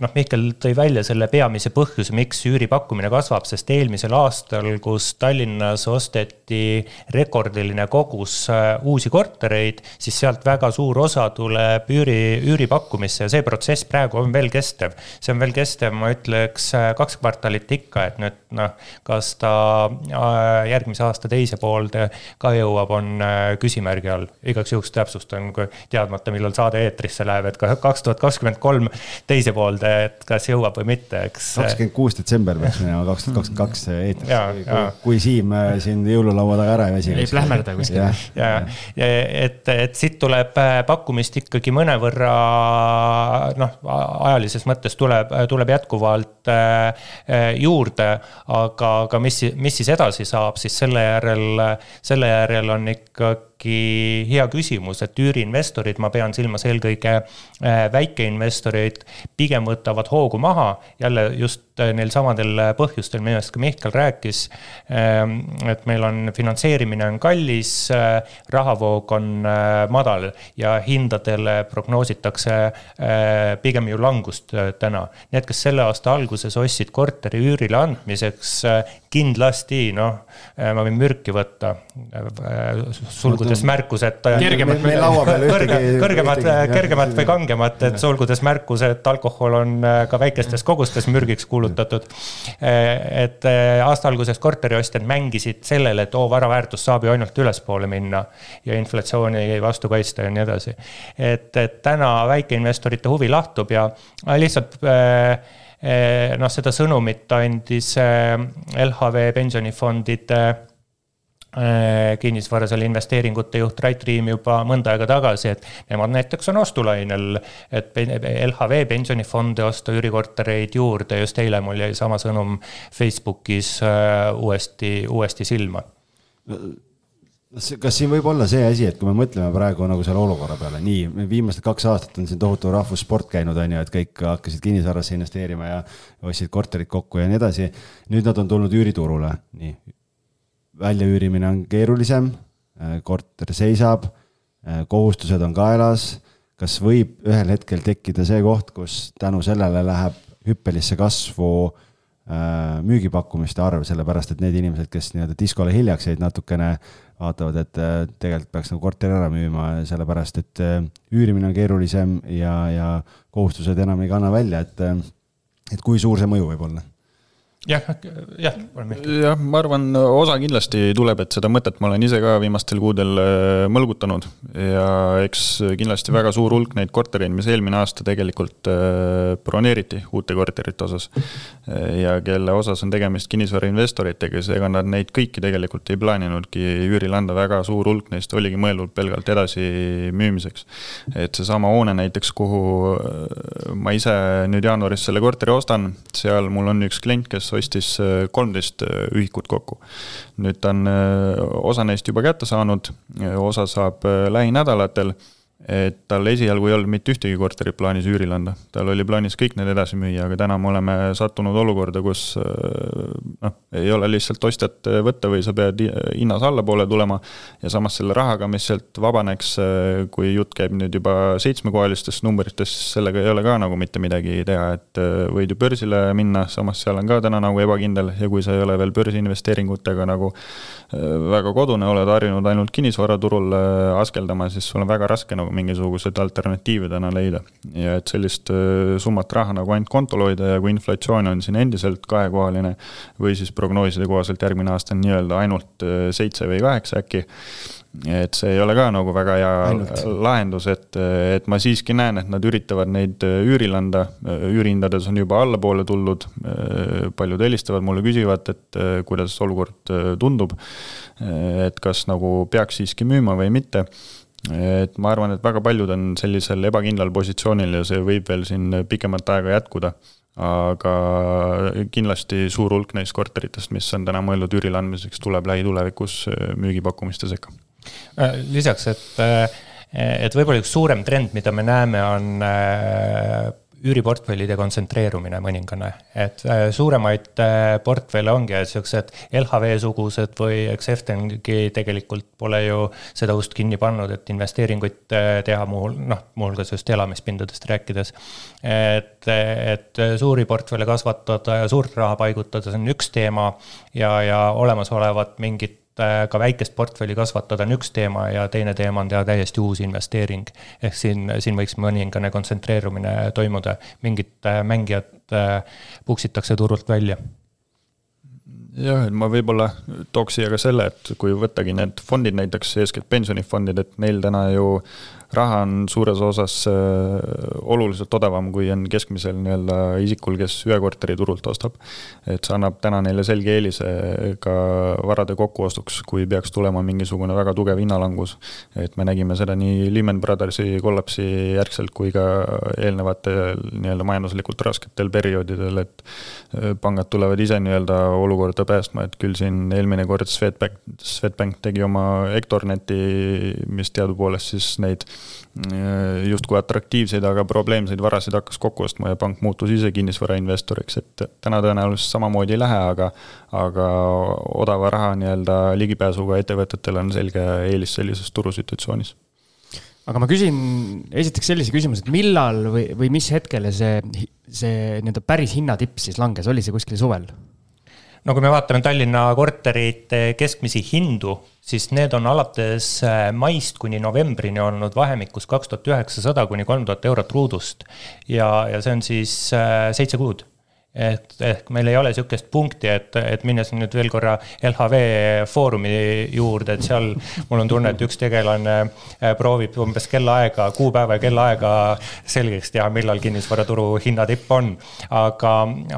noh, Mihkel tõi välja selle peamise põhjuse, miks üüripakkumine kasvab, sest eelmisel aastal, kus Tallinnas osteti rekordiline kogus eh, uusi kortereid, siis sealt väga suur osa tuleb üüri, üüripakkumisse ja see protsess praegu on veel kestev. see on veel kestev, ma ütleks eh, kaks kvartalit ikka, et nüüd noh, kas ta järgmise aasta teise poolde ka jõuab, on äh, küsimärgi all. igaks juhuks täpsustan, kui teadmata, millal saade eetrisse läheb, et ka kaks tuhat kakskümmend kolm teise poolde, et kas jõuab või mitte, eks. Äh, kakskümmend kuus detsember peaks minema kaks tuhat kakskümmend kaks eetrisse, kui Siim äh, siin jõululaua taga ära ei väsi. ei plähmerda kuskil. ja, ja, ja, et, et siit tuleb pakkumist ikkagi mõnevõrra noh, ajalises mõttes tuleb, tuleb jätkuvalt juurde, aga, aga mis, mis siis edasi saab saab, siis selle järel, selle järel on ikkagi hea küsimus, et üüriinvestorid, ma pean silmas eelkõige äh, väikeinvestoreid, pigem võtavad hoogu maha, jälle just äh, neil samadel põhjustel, millest ka Mihkel rääkis. Ähm, et meil on finantseerimine on kallis, äh, rahavoog on madal ja hindadele prognoositakse pigem ju langust täna. Need, kes selle aasta alguses ostsid korteri üürile andmiseks, kindlasti noh, ma võin mürki võtta, sulgudes märkus, et. kergemat, kõrge, kõrgemat, kergemat või kangemat, et sulgudes märkus, et alkohol on äh, ka väikestes kogustes mürgiks kuulutatud. Äh, et äh, aasta alguses korteriostjad mängisid sellele, et oo, vara väärtus saab ju ainult ülespoole minna ja inflatsiooni vastu kaitsta ja nii edasi. et, et täna väikeinvestorite huvi lahtub ja lihtsalt noh, seda sõnumit andis LHV pensionifondide Äh, kinnisvarasele investeeringute juht Rait Riim juba mõnda aega tagasi, et nemad näiteks on ostulainel, et LHV pensionifonde osta üürikortereid juurde, just eile mul jäi sama sõnum Facebookis äh, uuesti, uuesti silma kas siin võib olla see asi, et kui me mõtleme praegu nagu selle olukorra peale, nii, viimased kaks aastat on siin tohutu rahvussport käinud, on ju, et kõik hakkasid kinnisvarasse investeerima ja ostsid korterid kokku ja nii edasi. nüüd nad on tulnud üüriturule, nii. Väljaüürimine on keerulisem, äh, korter seisab, äh, kohustused on kaelas. kas võib ühel hetkel tekkida see koht, kus tänu sellele läheb hüppelisse kasvu äh, müügipakkumiste arv, sellepärast et need inimesed, kes nii-öelda diskole hiljaks jäid natukene vaatavad, et tegelikult peaks nagu korteri ära müüma, sellepärast et üürimine on keerulisem ja, ja kohustused enam ei kanna välja, et, et kui suur see mõju võib olla jah, jah. jah, ma arvan, osa kindlasti tuleb, et seda mõtet ma olen ise ka viimastel kuudel äh, mõlgutanud ja eks kindlasti väga suur hulk neid kortereid, mis eelmine aasta tegelikult äh, broneeriti uute korterite osas. ja kelle osas on tegemist kinnisvarainvestoritega, seega nad neid kõiki tegelikult ei plaaninudki üürile anda, väga suur hulk neist oligi mõeldud pelgalt edasimüümiseks. et seesama hoone näiteks, kuhu äh, ma ise nüüd jaanuaris selle korteri ostan, seal mul on üks klient, kes ostis äh, kolmteist äh, ühikut kokku. nüüd ta on äh, osa neist juba kätte saanud, osa saab lähinädalatel et tal esialgu ei olnud mitte ühtegi korterit plaanis üürile anda, tal oli plaanis kõik need edasi müüa, aga täna me oleme sattunud olukorda, kus äh, noh, ei ole lihtsalt ostjat võtta või sa pead hinnas allapoole tulema. ja samas selle rahaga, mis sealt vabaneks, äh, kui jutt käib nüüd juba seitsmekohalistest numbritest, sellega ei ole ka nagu mitte midagi teha, et äh, võid ju börsile minna, samas seal on ka täna nagu ebakindel ja kui sa ei ole veel börsiinvesteeringutega nagu väga kodune, oled harjunud ainult kinnisvaraturul askeldama, siis sul on väga raske nagu mingisuguseid alternatiive täna leida. ja et sellist äh, summat raha nagu ainult kontol hoida ja kui inflatsioon on siin endiselt kahekohaline või siis prognooside kohaselt järgmine aasta on nii-öelda ainult äh, seitse või kaheksa äkki, et see ei ole ka nagu väga hea Ainult. lahendus, et, et ma siiski näen, et nad üritavad neid äh, üürile anda, üürihindades on juba allapoole tuldud, paljud helistavad mulle, küsivad, et kuidas olukord tundub, et kas nagu peaks siiski müüma või mitte et ma arvan, et väga paljud on sellisel ebakindlal positsioonil ja see võib veel siin pikemat aega jätkuda. aga kindlasti suur hulk neist korteritest, mis on täna mõeldud üürile andmiseks, tuleb lähitulevikus müügipakkumiste sekka. Äh, lisaks, et, äh, et võib-olla üks suurem trend, mida me näeme, on äh, üüriportfellide kontsentreerumine mõningane, et äh, suuremaid äh, portfelle ongi siuksed LHV-sugused või eks Eftengi tegelikult pole ju seda ust kinni pannud, et investeeringuid äh, teha muu, noh, muuhulgas just elamispindadest rääkides. et, et suuri portfelle kasvatada ja suurt raha paigutada, see on üks teema ja, ja olemasolevat mingit ka väikest portfelli kasvatada on üks teema ja teine teema on teha täiesti uus investeering. ehk siin, siin võiks mõningane kontsentreerumine toimuda, mingid äh, mängijad äh, puksitakse turult välja jah, et ma võib-olla tooks siia ka selle, et kui võttagi need fondid näiteks, eeskätt pensionifondid, et neil täna ju raha on suures osas äh, oluliselt odavam, kui on keskmisel nii-öelda isikul, kes ühe korteri turult ostab. et see annab täna neile selge eelise ka varade kokkuostuks, kui peaks tulema mingisugune väga tugev hinnalangus. et me nägime seda nii Lehman Brothersi kollapsi järgselt kui ka eelnevatel nii-öelda majanduslikult rasketel perioodidel, et äh, pangad tulevad ise nii-öelda olukorda päästma, et küll siin eelmine kord Swedbank, Swedbank tegi oma Hectorneti, mis teadupoolest siis neid justkui atraktiivseid, aga probleemseid varasid hakkas kokku ostma ja pank muutus ise kinnisvarainvestoriks, et täna tõenäoliselt samamoodi ei lähe, aga aga odava raha nii-öelda ligipääsuga ettevõtetel on selge eelis sellises turusituatsioonis aga ma küsin esiteks sellise küsimuse, et millal või, või mis hetkele see, see nii-öelda päris hinnatipp siis langes, oli see kuskil suvel? No kui me vaatame Tallinna korterite keskmisi hindu, siis need on alates äh, maist kuni novembrini olnud vahemikus kaks tuhat üheksasada kuni kolm tuhat eurot ruudust. ja, ja see on siis äh, seitse kuud et ehk meil ei ole sihukest punkti, et, et minnes nüüd veel korra LHV Foorumi juurde, et seal mul on tunne, et üks tegelane äh, proovib umbes kellaaega, kuupäeva ja kellaaega selgeks teha, millal kinnisvaraturu hinnatipp on. aga,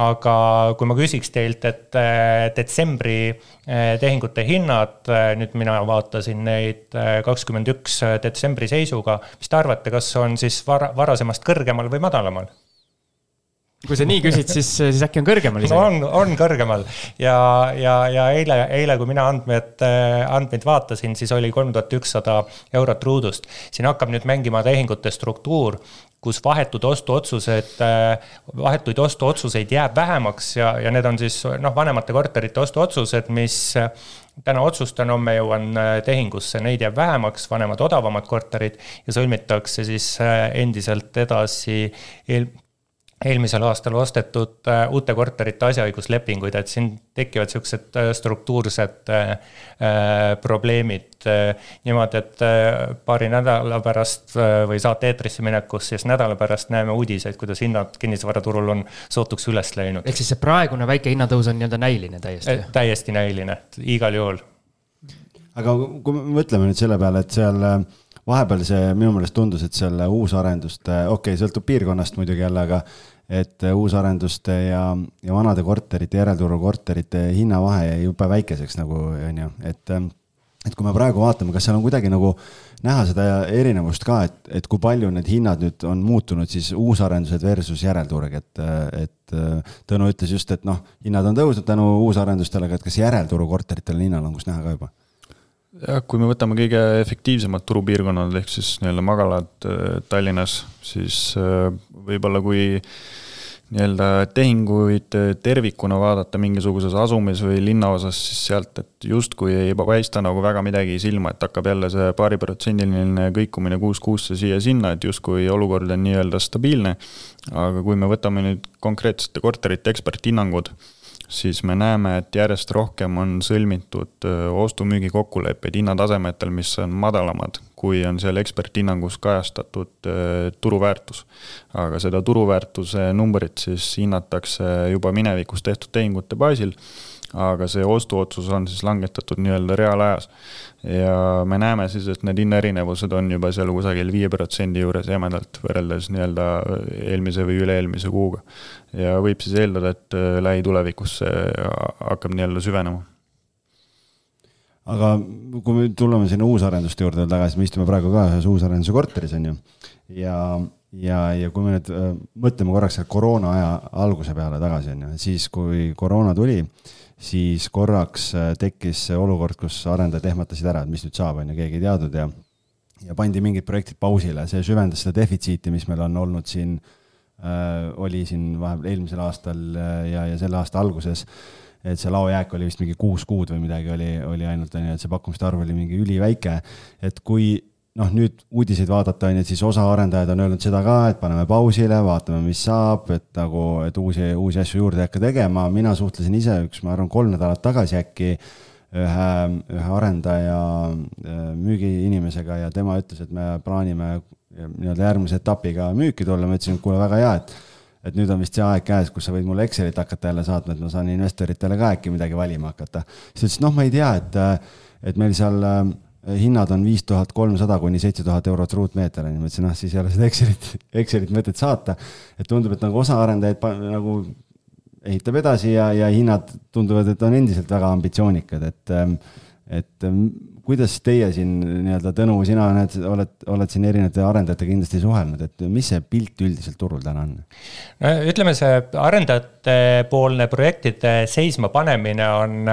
aga kui ma küsiks teilt, et äh, detsembri äh, tehingute hinnad, nüüd mina vaatasin neid kakskümmend üks detsembri seisuga, mis te arvate, kas on siis vara, varasemast kõrgemal või madalamal? Kui sa nii küsid, siis, siis äkki on kõrgemal isegi? on, on kõrgemal ja, ja, ja eile, eile, kui mina andmed, andmeid vaatasin, siis oli kolm tuhat ükssada eurot ruudust. siin hakkab nüüd mängima tehingute struktuur, kus vahetud ostuotsused, vahetuid ostuotsuseid jääb vähemaks ja, ja need on siis noh, vanemate korterite ostuotsused, mis täna otsustan, homme jõuan tehingusse, neid jääb vähemaks, vanemad odavamad korterid ja sõlmitakse siis endiselt edasi eel, eelmisel aastal ostetud äh, uute korterite asjaõiguslepinguid, et siin tekivad siuksed äh, struktuursed äh, probleemid niimoodi, et paari nädala pärast või saate eetrisse minekus, siis nädala pärast näeme uudiseid, kuidas hinnad kinnisvaraturul on sootuks üles läinud. ehk siis see praegune väike hinnatõus on nii-öelda näiline täiesti? täiesti näiline, igal juhul. aga kui me mõtleme nüüd selle peale, et seal vahepeal see minu meelest tundus, et seal uusarenduste, okei okay,, sõltub piirkonnast muidugi jälle, aga et uusarenduste ja, ja vanade korterite, järelturu korterite hinnavahe jäi jube väikeseks nagu on ju, et et kui me praegu vaatame, kas seal on kuidagi nagu näha seda erinevust ka, et, et kui palju need hinnad nüüd on muutunud siis uusarendused versus järelturg, et, et Tõnu ütles just, et noh, hinnad on tõusnud tänu uusarendustele, aga et kas järelturu korteritel on hinnalangust näha ka juba? Jah, kui me võtame kõige efektiivsemad turupiirkonnad ehk siis nii-öelda magalad äh, Tallinnas, siis äh, võib-olla kui nii-öelda tehinguid äh, tervikuna vaadata mingisuguses asumis või linnaosas, siis sealt, et justkui ei paista nagu väga midagi silma, et hakkab jälle see paariprotsendiline kõikumine kuus-kuusse siia-sinna, et justkui olukord on nii-öelda stabiilne. aga kui me võtame nüüd konkreetsete korterite eksperthinnangud siis me näeme, et järjest rohkem on sõlmitud ostu-müügi kokkuleppeid hinnatasemetel, mis on madalamad, kui on seal eksperthinnangus kajastatud turuväärtus. aga seda turuväärtuse numbrit siis hinnatakse juba minevikus tehtud tehingute baasil aga see ostuotsus on siis langetatud nii-öelda reaalajas. ja me näeme siis, et need hinnaerinevused on juba seal kusagil viie protsendi juures jämedalt võrreldes nii-öelda eelmise või üle-eelmise kuuga. ja võib siis eeldada, et äh, lähitulevikus see hakkab nii-öelda süvenema aga kui me tuleme sinna uusarenduste juurde tagasi, me istume praegu ka ühes uusarenduse korteris, on ju. ja, ja, ja kui me nüüd äh, mõtleme korraks koroona aja alguse peale tagasi, on ju, siis kui koroona tuli äh,, siis korraks äh, tekkis olukord, kus arendajad ehmatasid ära, et mis nüüd saab, on ju, keegi ei teadnud ja ja pandi mingid projektid pausile, see süvendas seda defitsiiti, mis meil on olnud siin äh,, oli siin vahepeal eelmisel aastal äh, ja, ja selle aasta alguses, et see laojääk oli vist mingi kuus kuud või midagi oli, oli ainult, on ju, et see pakkumiste arv oli mingi üliväike, et kui noh, nüüd uudiseid vaadata, on ju, et siis osa arendajaid on öelnud seda ka, et paneme pausile, vaatame, mis saab, et nagu, et uusi, uusi asju juurde ei hakka tegema, mina suhtlesin ise üks, ma arvan, kolm nädalat tagasi äkki ühe, ühe arendaja äh, müügiinimesega ja tema ütles, et me plaanime nii-öelda järgmise etapiga müüki tulla, ma ütlesin, et kuule, väga hea, et et nüüd on vist see aeg käes, kus sa võid mulle Excelit hakata jälle saatma, et ma saan investoritele ka äkki midagi valima hakata. siis ta ütles, noh, ma ei tea, et, et meil seal hinnad on viis tuhat kolmsada kuni seitse tuhat eurot ruutmeeter, on ju, ma ütlesin, noh, siis ei ole seda Excelit, *laughs* Excelit mõtet saata. et tundub, et nagu osa arendajaid nagu ehitab edasi ja, ja hinnad tunduvad, et on endiselt väga ambitsioonikad, et, et kuidas teie siin nii-öelda, Tõnu, sina näed, oled, oled siin erinevate arendajatega kindlasti suhelnud, et mis see pilt üldiselt turul täna on? no ütleme, see arendajatepoolne projektide seisma panemine on,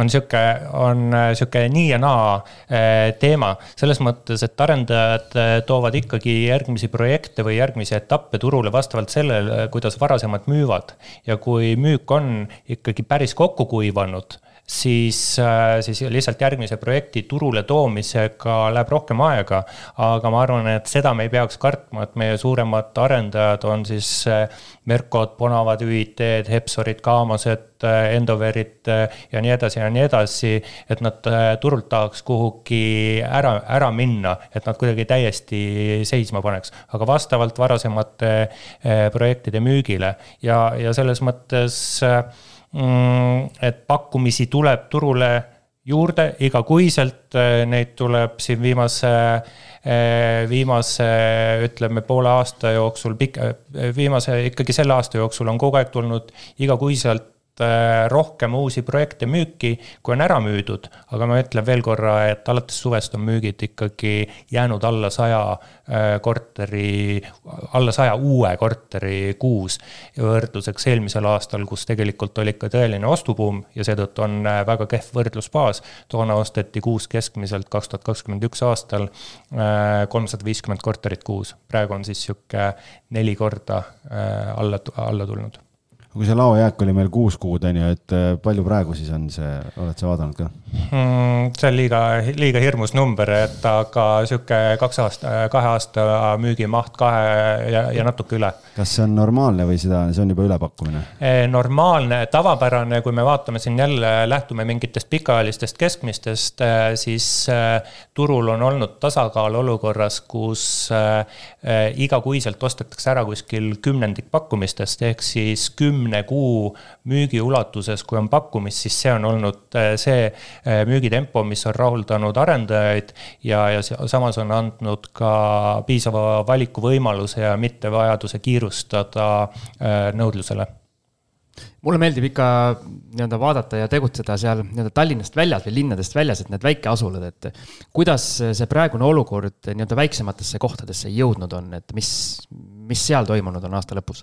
on sihuke, on sihuke nii ja naa eh, teema. selles mõttes, et arendajad eh, toovad ikkagi järgmisi projekte või järgmisi etappe turule vastavalt sellele, kuidas varasemad müüvad. ja kui müük on ikkagi päris kokku kuivanud siis, äh, siis lihtsalt järgmise projekti turule toomisega läheb rohkem aega. aga ma arvan, et seda me ei peaks kartma, et meie suuremad arendajad on siis äh, Merkod, Bonavad, ÜIT-d, Hepsorid, Kaamased, äh, Endoverid ja nii edasi ja nii edasi. et nad turult tahaks kuhugi ära, ära minna, et nad kuidagi täiesti seisma paneks. aga vastavalt varasemate projektide müügile ja, ja selles mõttes et pakkumisi tuleb turule juurde igakuiselt, eh, neid tuleb siin viimase, eh, viimase ütleme poole aasta jooksul, pikk, eh, viimase ikkagi selle aasta jooksul on kogu aeg tulnud igakuiselt äh, rohkem uusi projekte müüki, kui on ära müüdud. aga ma ütlen veel korra, et alates suvest on müügid ikkagi jäänud alla saja äh, korteri, alla saja uue korteri kuus. võrdluseks eelmisel aastal, kus tegelikult oli ikka tõeline ostubuum ja seetõttu on äh, väga kehv võrdlusbaas. toona osteti kuus keskmiselt kaks tuhat kakskümmend üks aastal kolmsada viiskümmend korterit kuus. praegu on siis sihuke neli korda alla, alla tulnud kui see laojääk oli meil kuus kuud, on ju, et äh, palju praegu siis on see, oled sa vaadanud ka? See on liiga, liiga hirmus number, et aga sihuke kaks aasta, kahe aasta müügimaht kahe ja, ja natuke üle. kas see on normaalne või seda, see on juba ülepakkumine? E, normaalne, tavapärane, kui me vaatame siin jälle, lähtume mingitest pikaajalistest keskmistest, e, siis e, turul on olnud tasakaal olukorras, kus igakuiselt ostetakse ära kuskil kümnendik pakkumistest, ehk siis kümne kuu müügi ulatuses, kui on pakkumist, siis see on olnud see müügitempo, mis on rahuldanud arendajaid ja, ja samas on andnud ka piisava valikuvõimaluse ja mitte vajaduse kiirustada äh, nõudlusele mulle meeldib ikka nii-öelda vaadata ja tegutseda seal nii-öelda Tallinnast väljas või linnadest väljas, et need väikeasulad, et kuidas see praegune olukord nii-öelda väiksematesse kohtadesse jõudnud on, et mis, mis seal toimunud on aasta lõpus?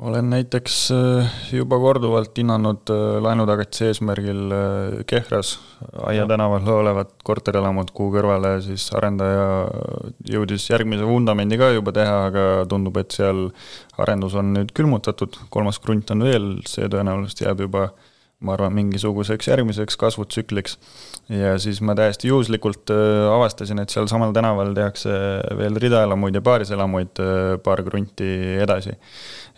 Olen näiteks äh, juba korduvalt hinnanud äh, laenutagatise eesmärgil äh, Kehras Aia tänaval olevat korterelamut, kuhu kõrvale siis arendaja jõudis järgmise vundamendi ka juba teha, aga tundub, et seal arendus on nüüd külmutatud, kolmas krunt on veel, see tõenäoliselt jääb juba ma arvan, mingisuguseks järgmiseks kasvutsükliks. ja siis ma täiesti juhuslikult avastasin, et sealsamal tänaval tehakse veel ridaelamuid ja paariselamuid paar krunti edasi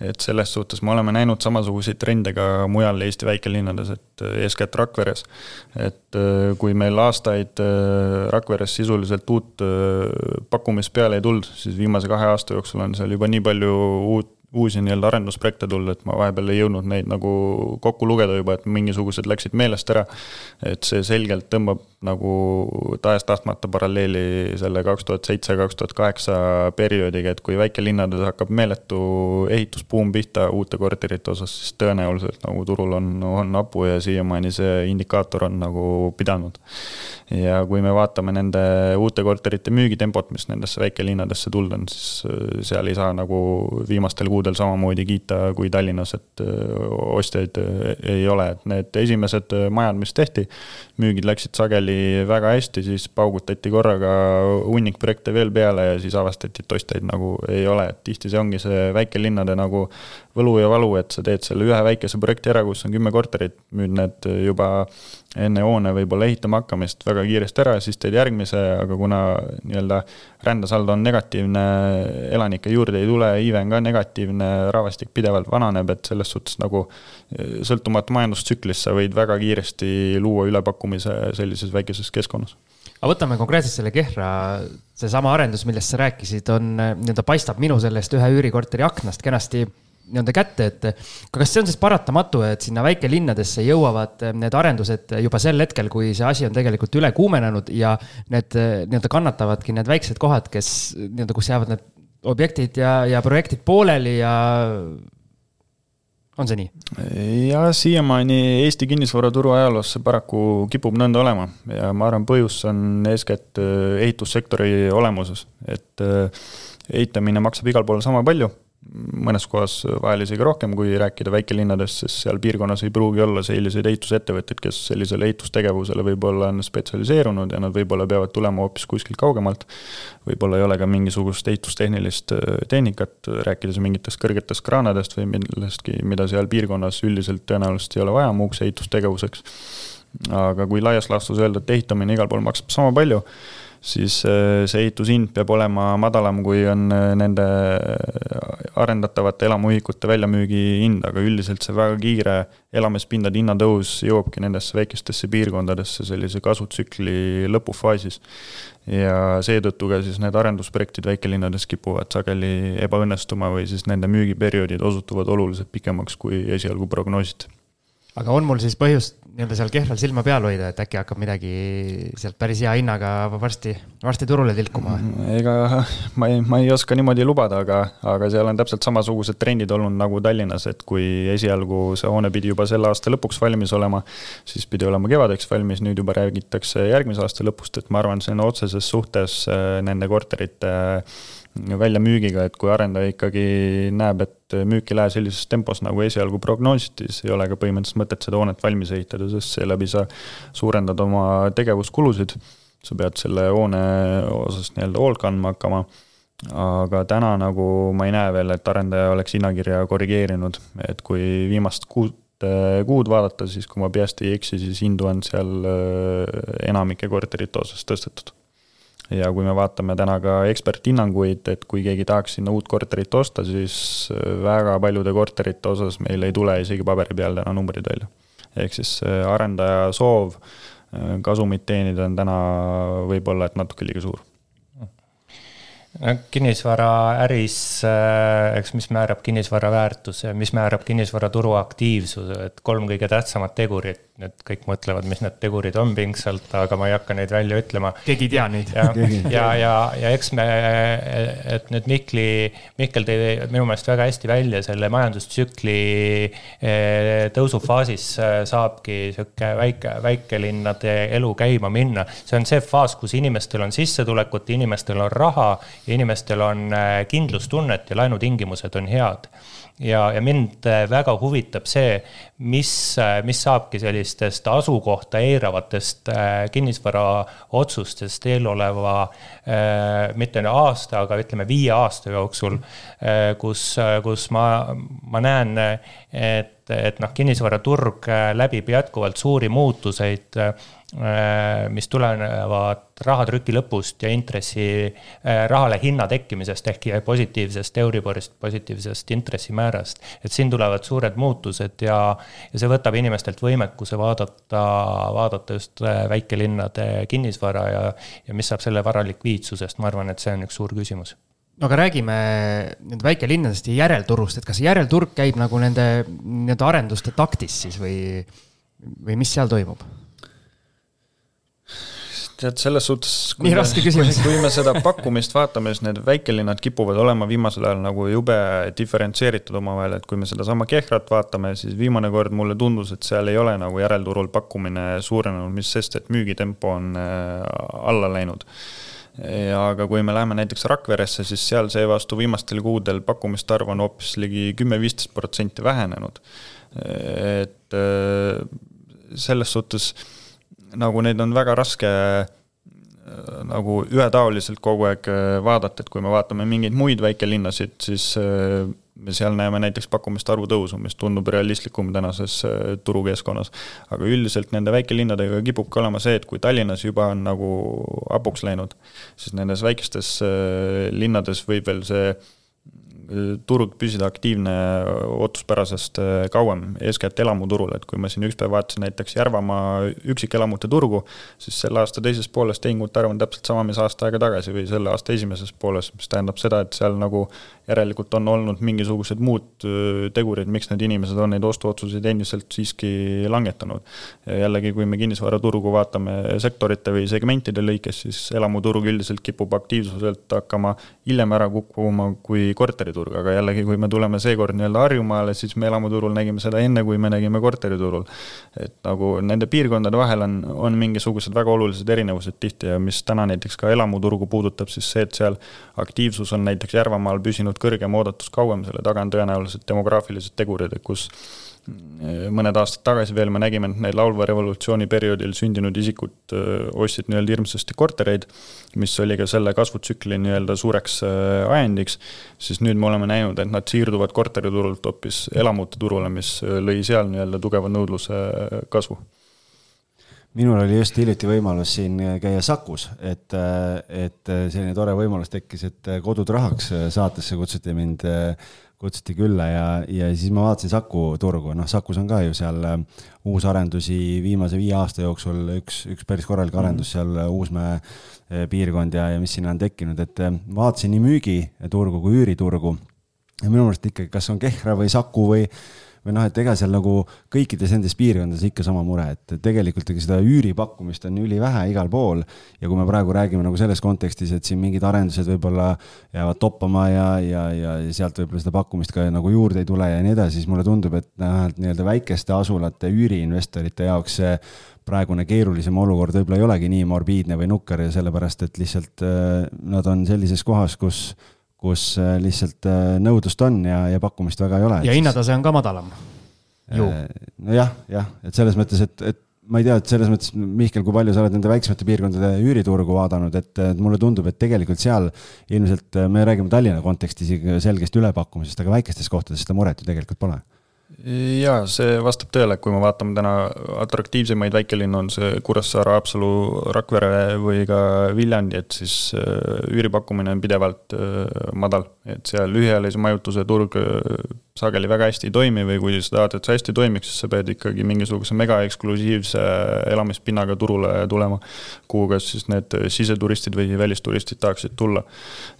et selles suhtes me oleme näinud samasuguseid trende ka mujal Eesti väikelinnades, et äh, eeskätt Rakveres. et äh, kui meil aastaid äh, Rakveres sisuliselt uut pakkumist peale ei tulnud, siis viimase kahe aasta jooksul on seal juba nii palju uut uusi nii-öelda arendusprojekte tulnud, et ma vahepeal ei jõudnud neid nagu kokku lugeda juba, et mingisugused läksid meelest ära. et see selgelt tõmbab nagu tahes-tahtmata paralleeli selle kaks tuhat seitse, kaks tuhat kaheksa perioodiga, et kui väikelinnades hakkab meeletu ehitusbuum pihta uute korterite osas, siis tõenäoliselt nagu turul on, on hapu ja siiamaani see indikaator on nagu pidanud. ja kui me vaatame nende uute korterite müügitempot, mis nendesse väikelinnadesse tulnud on, siis seal ei saa nagu viimastel kuudel samamoodi kiita kui Tallinnas, et ostjaid ei ole, et need esimesed majad, mis tehti, müügid läksid sageli väga hästi, siis paugutati korraga hunnik projekte veel peale ja siis avastati, et ostjaid nagu ei ole, et tihti see ongi see väikelinnade nagu võlu ja valu, et sa teed selle ühe väikese projekti ära, kus on kümme korterit, müüd need juba enne hoone võib-olla ehitama hakkamist väga kiiresti ära, siis teed järgmise, aga kuna nii-öelda rändesaldo on negatiivne, elanikke juurde ei tule, iive on ka negatiivne, rahvastik pidevalt vananeb, et selles suhtes nagu eh, sõltumata majandustsüklist sa võid väga kiiresti luua ülepakkumise sellises väikeses keskkonnas. Aga võtame konkreetselt selle Kehra, seesama arendus, millest sa rääkisid, on nii-öelda paistab minu sellest ühe üürikorteri aknast kenasti nii-öelda kätte, et kas see on siis paratamatu, et sinna väikelinnadesse jõuavad eh, need arendused juba sel hetkel, kui see asi on tegelikult üle kuumenenud ja need eh, nii-öelda kannatavadki need väiksed kohad, kes nii-öelda, kus jäävad need objektid ja, ja projektid pooleli ja on see nii? ja siiamaani Eesti kinnisvaraturu ajaloos see paraku kipub nõnda olema ja ma arvan, põhjus on eeskätt eh, ehitussektori olemuses, et ehitamine maksab igal pool sama palju mõnes kohas vahel isegi rohkem, kui rääkida väikelinnadest, sest seal piirkonnas ei pruugi olla selliseid ehitusettevõtteid, kes sellisele ehitustegevusele võib-olla on spetsialiseerunud ja nad võib-olla peavad tulema hoopis kuskilt kaugemalt. võib-olla ei ole ka mingisugust ehitustehnilist äh, tehnikat, rääkides mingitest kõrgetest kraanadest või millestki, mida seal piirkonnas üldiselt tõenäoliselt ei ole vaja muuks ehitustegevuseks. aga kui laias laastus öelda, et ehitamine igal pool maksab sama palju siis äh, see ehitushind peab olema madalam, kui on äh, nende arendatavate elamuühikute väljamüügi hind, aga üldiselt see väga kiire elamispindade hinnatõus jõuabki nendesse väikestesse piirkondadesse sellise kasvutsükli lõpufaasis. ja seetõttu ka siis need arendusprojektid väikelinnades kipuvad sageli ebaõnnestuma või siis nende müügiperioodid osutuvad oluliselt pikemaks, kui esialgu prognoositi aga on mul siis põhjust nii-öelda seal kehral silma peal hoida, et äkki hakkab midagi sealt päris hea hinnaga varsti, varsti turule tilkuma? ega ma ei, ma ei oska niimoodi lubada, aga, aga seal on täpselt samasugused trendid olnud nagu Tallinnas, et kui esialgu see hoone pidi juba selle aasta lõpuks valmis olema, siis pidi olema kevadeks valmis, nüüd juba räägitakse järgmise aasta lõpust, et ma arvan, see on otseses suhtes äh, nende korterite äh, väljamüügiga, et kui arendaja ikkagi näeb, et müük ei lähe sellises tempos, nagu esialgu prognoositi, siis ei ole ka põhimõtteliselt mõtet seda hoonet valmis ehitada, sest seeläbi sa suurendad oma tegevuskulusid. sa pead selle hoone osas nii-öelda hoolt kandma hakkama. aga täna nagu ma ei näe veel, et arendaja oleks hinnakirja korrigeerinud, et kui viimast kuud kuud vaadata, siis kui ma peast ei eksi, siis hindu on seal äh, enamike korterite osas tõstetud ja kui me vaatame täna ka eksperthinnanguid, et kui keegi tahaks sinna uut korterit osta, siis äh, väga paljude korterite osas meil ei tule isegi paberi peal täna numbrid välja. ehk siis äh, arendaja soov äh, kasumit teenida on täna võib-olla, et natuke liiga suur kinnisvaraäris, eks mis määrab kinnisvara väärtuse, mis määrab kinnisvaraturu aktiivsuse, et kolm kõige tähtsamat tegurit nüüd kõik mõtlevad, mis need tegurid on pingsalt, aga ma ei hakka neid välja ütlema. keegi ei tea neid. ja, ja, ja, ja eks me, et nüüd Mihkli, Mihkel tõi minu meelest väga hästi välja selle majandustsükli eh, tõusufaasis eh, saabki sihuke väike, väikelinnade elu käima minna. see on see faas, kus inimestel on sissetulekut, inimestel on raha inimestel on eh, kindlustunnet ja laenutingimused on head. Ja, ja mind äh, väga huvitab see, mis, äh, mis saabki sellistest asukohta eiravatest äh, kinnisvaraotsustest eeloleva mitte aasta, aga ütleme viie aasta jooksul, kus, kus ma, ma näen, et, et noh, kinnisvaraturg läbib jätkuvalt suuri muutuseid Äh, mis tulenevad rahatrüki lõpust ja intressi, äh, rahale hinna tekkimisest ehk positiivsest Euriborist, positiivsest intressimäärast. et siin tulevad suured muutused ja, ja see võtab inimestelt võimekuse vaadata, vaadata just äh, väikelinnade kinnisvara ja, ja mis saab selle vara likviidsusest, ma arvan, et see on üks suur küsimus. No aga räägime nende väikelinnadest ja järelturust, et kas järelturg käib nagu nende nii-öelda arenduste taktis siis või, või mis seal toimub? Tead, selles suhtes. nii me, raske küsimus. *laughs* kui me seda pakkumist vaatame, siis need väikelinnad kipuvad olema viimasel ajal nagu jube diferentseeritud omavahel, et kui me sedasama Kehrat vaatame, siis viimane kord mulle tundus, et seal ei ole nagu järelturul pakkumine suurenenud, mis sest, et müügitempo on äh, alla läinud ja aga kui me läheme näiteks Rakveresse, siis seal seevastu viimastel kuudel pakkumiste arv on hoopis ligi kümme-viisteist protsenti vähenenud. et äh, selles suhtes nagu neid on väga raske äh, nagu ühetaoliselt kogu aeg äh, vaadata, et kui me vaatame mingeid muid väikelinnasid, siis äh, me seal näeme näiteks pakkumiste arvu tõusu, mis tundub realistlikum tänases turukeskkonnas. aga üldiselt nende väikelinnadega kipubki olema see, et kui Tallinnas juba on nagu hapuks läinud, siis nendes väikestes linnades võib veel see turg püsida aktiivne ootuspärasest kauem, eeskätt elamuturul, et kui ma siin üks päev vaatasin näiteks Järvamaa üksikelamute turgu, siis selle aasta teises pooles tehingute arv on täpselt sama, mis aasta aega tagasi või selle aasta esimeses pooles, mis tähendab seda, et seal nagu järelikult on olnud mingisugused muud tegurid, miks need inimesed on neid ostuotsuseid endiselt siiski langetanud. jällegi, kui me kinnisvaraturgu vaatame sektorite või segmentide lõikes, siis elamuturg üldiselt kipub aktiivsuselt hakkama hiljem ära kukkuma kui korteriturg korteriturg, aga jällegi, kui me tuleme seekord nii-öelda Harjumaale, siis me elamuturul nägime seda enne, kui me nägime korteriturul. et nagu nende piirkondade vahel on, on mingisugused väga olulised erinevused tihti ja mis täna näiteks ka elamuturgu puudutab, siis see, et seal aktiivsus on näiteks Järvamaal püsinud kõrgem, oodatus kauem, selle taga on tõenäoliselt demograafilised tegurid, et kus mõned aastad tagasi veel me nägime, et need laulva revolutsiooni perioodil sündinud isikud ostsid nii-öelda hirmsasti kortereid, mis oli ka selle kasvutsükli nii-öelda suureks ajendiks, siis nüüd me oleme näinud, et nad siirduvad korteriturult hoopis elamute turule, mis lõi seal nii-öelda tugeva nõudluse kasvu. Minul oli just hiljuti võimalus siin käia Sakus, et, et selline tore võimalus tekkis, et Kodud rahaks saatesse kutsuti mind kutsuti külla ja, ja siis ma vaatasin Saku turgu, noh, Sakus on ka ju seal äh, uusarendusi viimase viie aasta jooksul üks, üks päris korralik mhm. arendus seal äh, Uusmäe äh, piirkond ja, ja mis sinna on tekkinud, et vaatasin nii müügiturgu kui üüriturgu. ja minu meelest ikkagi, kas on Kehra või Saku või, või noh, et ega seal nagu kõikides nendes piirkondades ikka sama mure, et tegelikult ega seda üüripakkumist on ülivähe igal pool. ja kui me praegu räägime nagu selles kontekstis, et siin mingid arendused võib-olla jäävad toppama ja, ja, ja sealt võib-olla seda pakkumist ka nagu juurde ei tule ja nii edasi, siis mulle tundub, et noh, et nii-öelda väikeste asulate üüriinvestorite jaoks see praegune keerulisem olukord võib-olla ei olegi nii morbiidne või nukker ja sellepärast, et lihtsalt äh, nad on sellises kohas, kus kus äh, lihtsalt äh, nõudlust on ja, ja pakkumist väga ei ole. ja hinnatase on ka madalam. Äh, nojah, jah, et selles mõttes, et, et ma ei tea, et selles mõttes, Mihkel, kui palju sa oled nende väiksemate piirkondade üüriturgu vaadanud, et, et mulle tundub, et tegelikult seal ilmselt me räägime Tallinna kontekstis selgest ülepakkumisest, aga väikestes kohtades seda muret ju tegelikult pole jaa, see vastab tõele, kui me vaatame täna atraktiivsemaid väikelinnu, on see Kuressaare, Haapsalu, Rakvere või ka Viljandi, et siis üüripakkumine on pidevalt madal. Et seal lühiajalise majutuse turg sageli väga hästi ei toimi või kui sa tahad, et see hästi toimiks, siis sa pead ikkagi mingisuguse mega eksklusiivse elamispinnaga turule tulema, kuhu kas siis need siseturistid või välisturistid tahaksid tulla.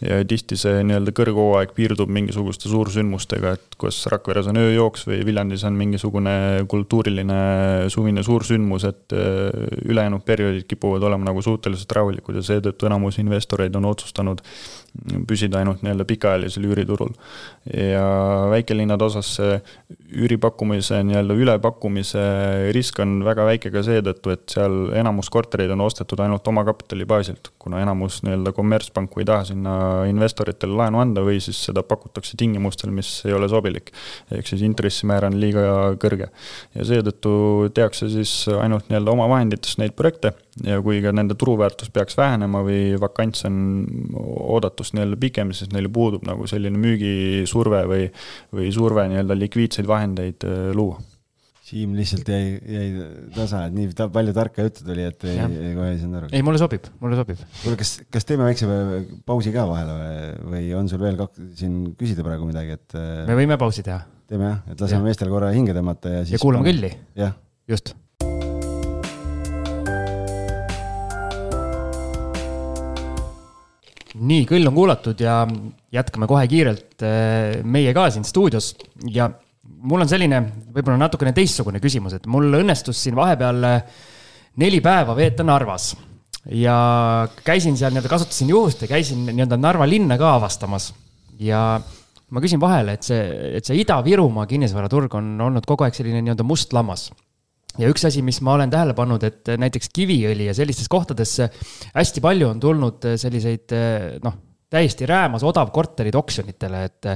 ja tihti see nii-öelda kõrghooaeg piirdub mingisuguste suursündmustega, et kas Rakveres on ööjooks või Viljandis on mingisugune kultuuriline suvine suursündmus, et äh, ülejäänud perioodid kipuvad olema nagu suhteliselt rahulikud ja seetõttu enamus investoreid on otsustanud püsida ainult nii-öelda pikaajalisel üüriturul. ja väikelinnade osas see üüripakkumise nii-öelda ülepakkumise risk on väga väike ka seetõttu, et seal enamus kortereid on ostetud ainult omakapitali baasilt, kuna enamus nii-öelda kommertspanku ei taha sinna investoritele laenu anda või siis seda pakutakse tingimustel, mis ei ole sobilik. ehk siis intressimäär on liiga kõrge. ja seetõttu tehakse siis ainult nii-öelda omavahenditest neid projekte ja kui ka nende turuväärtus peaks vähenema või vakants on oodatust nii-öelda pikem, siis neil puudub nagu selline müügisurve või, või surve nii-öelda likviidseid vahendeid äh, luua. Siim lihtsalt jäi, jäi tasa, et nii ta, palju tarka juttu tuli, et ei, ei, kohe ei saanud aru. ei, mulle sobib, mulle sobib. kuule, kas, kas teeme väikse pausi ka vahele või, või on sul veel kaks, siin küsida praegu midagi, et? Äh, me võime pausi teha. teeme jah, et laseme meestel korra hinge tõmmata ja siis. ja kuulame kõlli. jah. just nii, kõll on kuulatud ja jätkame kohe kiirelt äh, meie ka siin stuudios. Ja mul on selline võib-olla natukene teistsugune küsimus, et mul õnnestus siin vahepeal äh, neli päeva veeta Narvas. Ja käisin seal nii-öelda, kasutasin juhust ja käisin nii-öelda Narva linna ka avastamas. Ja ma küsin vahele, et see, et see Ida-Virumaa kinnisvaraturg on olnud kogu aeg selline nii-öelda must lammas ja üks asi, mis ma olen tähele pannud, et näiteks Kiviõli ja sellistes kohtades hästi palju on tulnud selliseid noh, täiesti räämas odavkorterid oksjonitele, et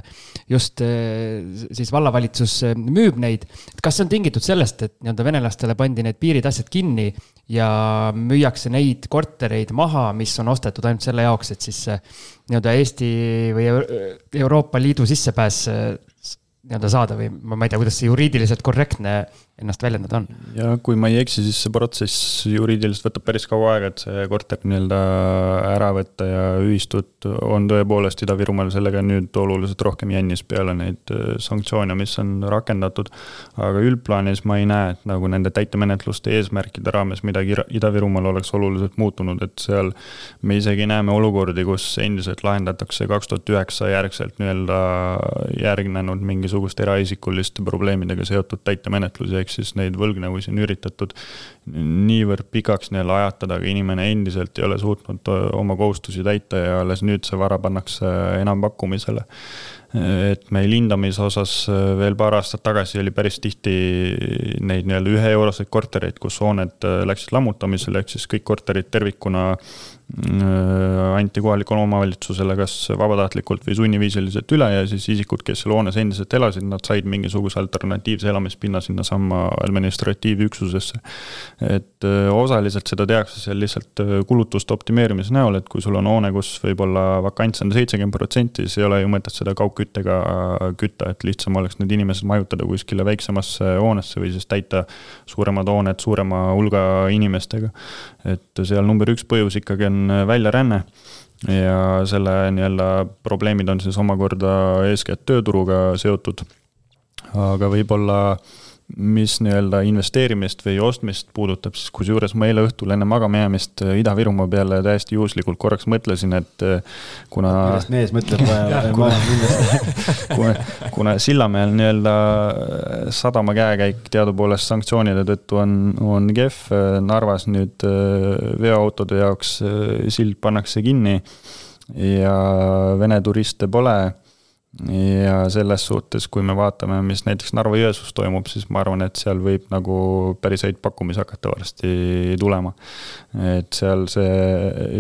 just siis vallavalitsus müüb neid. et kas see on tingitud sellest, et nii-öelda venelastele pandi need piirid, asjad kinni ja müüakse neid kortereid maha, mis on ostetud ainult selle jaoks, et siis nii-öelda Eesti või Euroopa Liidu sissepääs nii-öelda saada või ma ei tea, kuidas see juriidiliselt korrektne ennast väljendada on. ja kui ma ei eksi, siis see protsess juriidiliselt võtab päris kaua aega, et see korter nii-öelda ära võtta ja ühistud on tõepoolest Ida-Virumaal sellega nüüd oluliselt rohkem jännis peale neid äh, sanktsioone, mis on rakendatud. aga üldplaanis ma ei näe, et nagu nende täitemenetluste eesmärkide raames midagi Ida-Virumaal oleks oluliselt muutunud, et seal me isegi näeme olukordi, kus endiselt lahendatakse kaks tuhat üheksa järgselt nii-öelda järgnenud mingisuguste eraisikuliste probleemidega seotud täitemenetlusi ehk siis neid võlgnevusi on üritatud niivõrd pikaks nii-öelda ajatada, aga inimene endiselt ei ole suutnud oma kohustusi täita ja alles nüüd see vara pannakse enampakkumisele. Et meil hindamise osas veel paar aastat tagasi oli päris tihti neid nii-öelda üheeuroseid kortereid, kus hooned läksid lammutamisele, ehk siis kõik korterid tervikuna anti kohalikule omavalitsusele kas vabatahtlikult või sunniviisiliselt üle ja siis isikud, kes seal hoones endiselt elasid, nad said mingisuguse alternatiivse elamispinna sinnasamma administratiivüksusesse. et äh, osaliselt seda tehakse seal lihtsalt äh, kulutuste optimeerimise näol, et kui sul on hoone, kus võib-olla vakants on seitsekümmend protsenti, siis ei ole ju mõtet seda kaugküttega kütta, et lihtsam oleks need inimesed majutada kuskile väiksemasse hoonesse või siis täita suuremad hooned suurema hulga inimestega. Et seal number üks põhjus ikkagi on on väljaränne ja selle nii-öelda probleemid on siis omakorda eeskätt tööturuga seotud. aga võib-olla mis nii-öelda investeerimist või ostmist puudutab, siis kusjuures ma eile õhtul enne magama jäämist äh, Ida-Virumaa peale täiesti juhuslikult korraks mõtlesin, et äh, kuna. millest mees mõtleb *laughs* kuna, *laughs* kuna, kuna Sillamäel nii-öelda sadama käekäik teadupoolest sanktsioonide tõttu on, on kehv, Narvas nüüd veoautode jaoks sild pannakse kinni ja Vene turiste pole ja selles suhtes, kui me vaatame, mis näiteks Narva-Jõesuus toimub, siis ma arvan, et seal võib nagu päris häid pakkumisi hakata varsti tulema. et seal see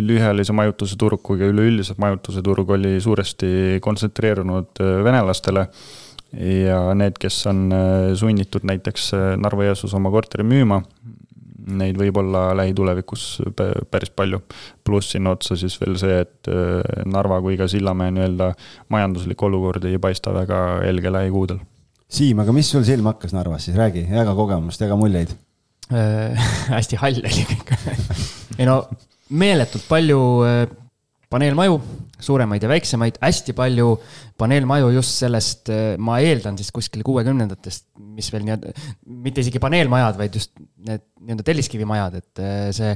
lühiajalise majutuse turg kui ka üleüldiselt majutuse turg oli suuresti kontsentreerunud äh, venelastele ja need, kes on äh, sunnitud näiteks äh, Narva-Jõesuus oma korteri müüma, neid võib olla lähitulevikus päris palju. pluss sinna otsa siis veel see, et äh, Narva kui ka Sillamäe nii-öelda majanduslik olukord ei paista väga helge lähikuudel. Siim, aga mis sul silma hakkas Narvas siis, räägi, jaga kogemust, jaga muljeid äh,. *laughs* hästi hall oli kõik *laughs* ei no meeletult palju äh, paneelmaju, suuremaid ja väiksemaid, hästi palju paneelmaju just sellest, äh, ma eeldan siis kuskil kuuekümnendatest, mis veel nii-öelda, mitte isegi paneelmajad, vaid just need nii-öelda telliskivimajad, et äh, see,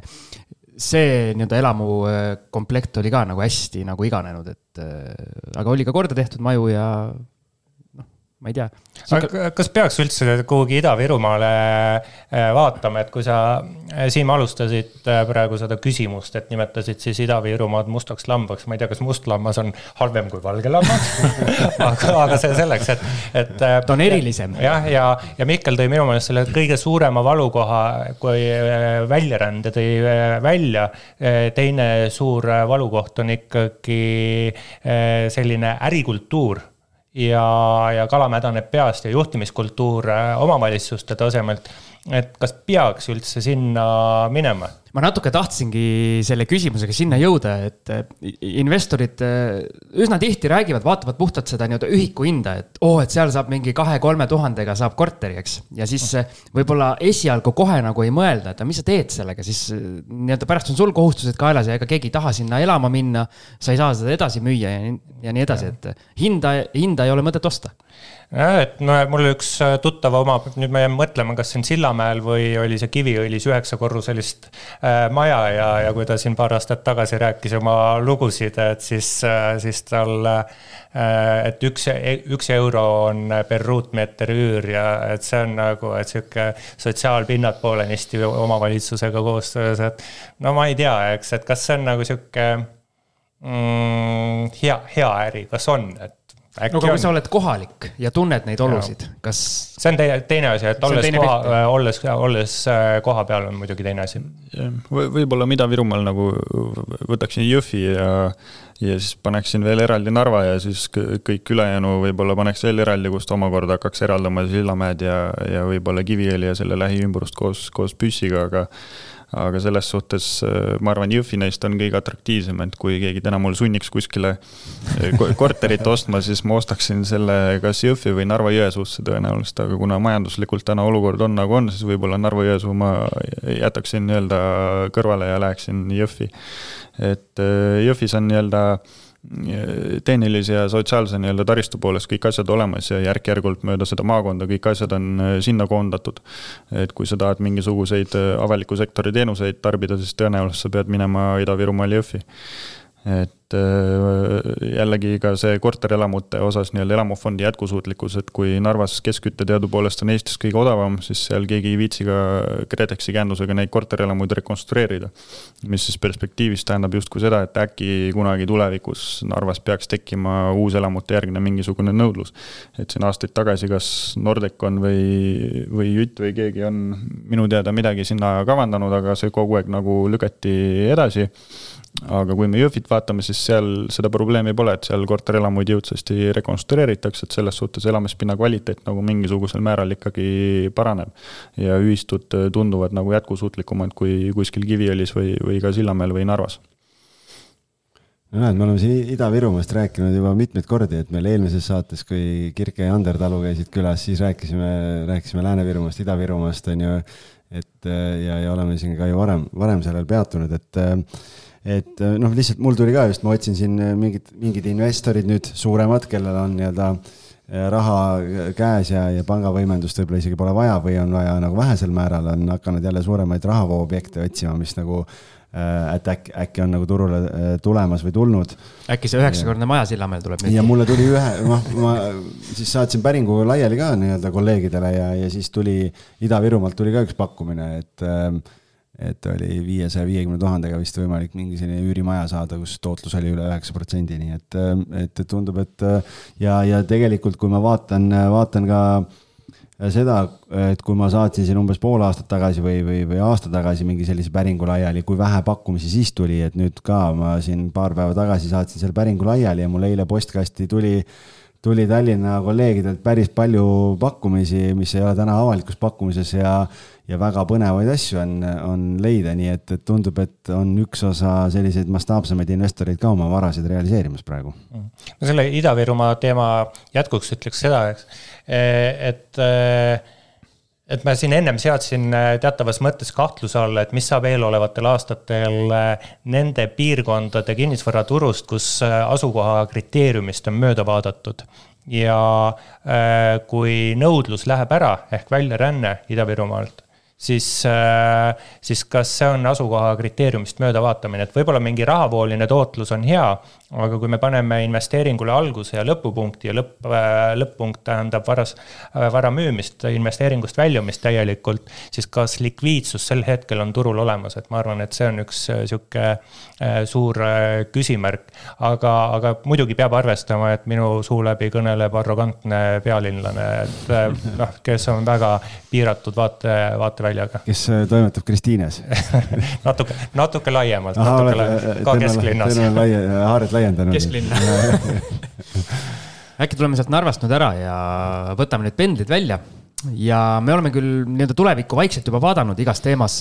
see nii-öelda elamukomplekt oli ka nagu hästi nagu iganenud, et aga oli ka korda tehtud maju ja ma ei tea. aga kas peaks üldse kuhugi Ida-Virumaale äh, vaatama, et kui sa, äh, Siim, alustasid äh, praegu seda küsimust, et nimetasid siis Ida-Virumaad mustaks lambaks, ma ei tea, kas must lammas on halvem kui valge lammas *laughs* aga, aga see selleks, et, et. ta on erilisem. jah, ja, ja, ja Mihkel tõi minu meelest selle kõige suurema valukoha, kui väljarände tõi välja. teine suur valukoht on ikkagi selline ärikultuur ja, ja kala mädaneb peast ja juhtimiskultuur äh, omavalitsuste tasemelt. Et kas peaks üldse sinna minema? ma natuke tahtsingi selle küsimusega sinna jõuda, et eh, investorid eh, üsna tihti räägivad, vaatavad puhtalt seda nii-öelda ühiku hinda, et oo oh,, et seal saab mingi kahe-kolme tuhandega saab korteri, eks. ja siis eh, võib-olla esialgu kohe nagu ei mõelda, et mis sa teed sellega, siis nii-öelda pärast on sul kohustused kaelas ja ega keegi ei taha sinna elama minna. sa ei saa seda edasi müüa ja nii, ja nii edasi, et hinda, hinda ei ole mõtet osta et no mul üks äh, tuttav omab, nüüd ma jään mõtlema, kas see on Sillamäel või oli see Kiviõlis üheksakorruselist äh, maja ja, ja kui ta siin paar aastat tagasi rääkis oma lugusid, et siis äh,, siis tal et üks, üks euro on per ruutmeeter üür ja et see on nagu, et sihuke sotsiaalpinnad poolenisti omavalitsusega koostöös, et no ma ei tea, eks, et kas see on nagu sihuke mm, hea, hea äri, kas on, et no aga kui sa oled kohalik ja tunned neid olusid, kas? see on teine, teine asi, et olles koha, olles, olles äh, koha peal on muidugi teine asi. võib-olla Ida-Virumaal nagu võtaksin Jõhvi ja, ja siis paneksin veel eraldi Narva ja siis kõik ülejäänu võib-olla paneks veel eraldi, kust omakorda hakkaks eraldama Sillamäed ja, ja võib-olla Kiviõli ja selle lähiümbrust koos, koos Püssiga, aga aga selles suhtes äh, ma arvan, Jõhvi neist on kõige atraktiivsem, et kui keegi täna mul sunniks kuskile äh, *laughs* korterit ostma, siis ma ostaksin selle kas Jõhvi või Narva-Jõesuusse tõenäoliselt, aga kuna majanduslikult täna olukord on nagu on, siis võib-olla Narva-Jõesuu ma jätaksin nii-öelda kõrvale ja läheksin Jõhvi. et äh, Jõhvis on nii-öelda tehnilise ja sotsiaalse nii-öelda taristu poolest kõik asjad olemas ja järk-järgult mööda seda maakonda kõik asjad on äh, sinna koondatud. et kui sa tahad mingisuguseid äh, avaliku sektori teenuseid tarbida, siis tõenäoliselt sa pead minema Ida-Virumaal Jõhvi et äh, jällegi ka see korterelamute osas nii-öelda elamufondi jätkusuutlikkus, et kui Narvas keskküte teadupoolest on Eestis kõige odavam, siis seal keegi ei viitsi ka KredExi käendusega neid korterelamuid rekonstrueerida. mis siis perspektiivis tähendab justkui seda, et äkki kunagi tulevikus Narvas peaks tekkima uuselamute järgne mingisugune nõudlus. et siin aastaid tagasi, kas Nordecon või, või Jütt või keegi on minu teada midagi sinna kavandanud, aga see kogu aeg nagu lükati edasi aga kui me Jõhvit vaatame, siis seal seda probleemi pole, et seal korterelamuid jõudsasti rekonstrueeritakse, et selles suhtes elamispinna kvaliteet nagu mingisugusel määral ikkagi paraneb. ja ühistud tunduvad nagu jätkusuutlikumad kui kuskil Kiviõlis või, või ka Sillamäel või Narvas no näed, me oleme siin Ida-Virumaast rääkinud juba mitmeid kordi, et meil eelmises saates, kui Kirke ja Ander Talu käisid külas, siis rääkisime, rääkisime Lääne-Virumaast, Ida-Virumaast on ju. et ja, ja oleme siin ka ju varem, varem sellel peatunud, et et äh, noh, lihtsalt mul tuli ka just, ma otsin siin äh, mingid, mingid investorid nüüd suuremad, kellel on nii-öelda raha käes ja, ja pangavõimendust võib-olla isegi pole vaja või on vaja nagu vähesel määral, on hakanud jälle suuremaid rahavooobjekte otsima, mis nagu äh, et äkki, äkki on nagu turule äh, tulemas või tulnud. äkki see üheksakordne maja Sillamäel tuleb nüüd? ja mulle tuli ühe, noh, ma siis saatsin päringu laiali ka nii-öelda kolleegidele ja, ja siis tuli Ida-Virumaalt tuli ka üks pakkumine, et äh, et oli viiesaja viiekümne tuhandega vist võimalik mingi selline üürimaja saada, kus tootlus oli üle üheksa protsendi, nii et, et tundub, et ja, ja tegelikult, kui ma vaatan, vaatan ka seda, et kui ma saatsin siin umbes pool aastat tagasi või, või, või aasta tagasi mingi sellise päringu laiali, kui vähe pakkumisi siis tuli, et nüüd ka ma siin paar päeva tagasi saatsin selle päringu laiali ja mul eile postkasti tuli tuli Tallinna kolleegidelt päris palju pakkumisi, mis ei ole täna avalikus pakkumises ja ja väga põnevaid asju on, on leida, nii et, et tundub, et on üks osa selliseid mastaapsemaid investoreid ka oma varasid realiseerimas praegu. no selle Ida-Virumaa teema jätkuks ütleks seda, eks, et et ma siin ennem seadsin teatavas mõttes kahtluse alla, et mis saab eelolevatel aastatel nende piirkondade kinnisvaraturust, kus asukoha kriteeriumist on mööda vaadatud ja kui nõudlus läheb ära ehk väljaränne Ida-Virumaalt, siis, äh, siis kas see on asukoha kriteeriumist möödavaatamine, et võib-olla mingi rahavooline tootlus on hea, aga kui me paneme investeeringule alguse ja lõpupunkti ja lõpp, äh, lõpp-punkt tähendab varas, äh, vara müümist, investeeringust väljumist täielikult, siis kas likviidsus sel hetkel on turul olemas, et ma arvan, et see on üks sihuke suur küsimärk. aga, aga muidugi peab arvestama, et minu suu läbi kõneleb arrogantne pealinlane, et noh, kes on väga piiratud vaate, vaate väljaga. kes äh, toimetab Kristiines *laughs* natuke, natuke laiemalt, natuke laiemalt, ka kesklinnas. Teil on laia, haared laiendanud. kesklinna *laughs* äkki tuleme sealt Narvast nüüd ära ja võtame need pendlid välja ja me oleme küll nii-öelda tulevikku vaikselt juba vaadanud igas teemas,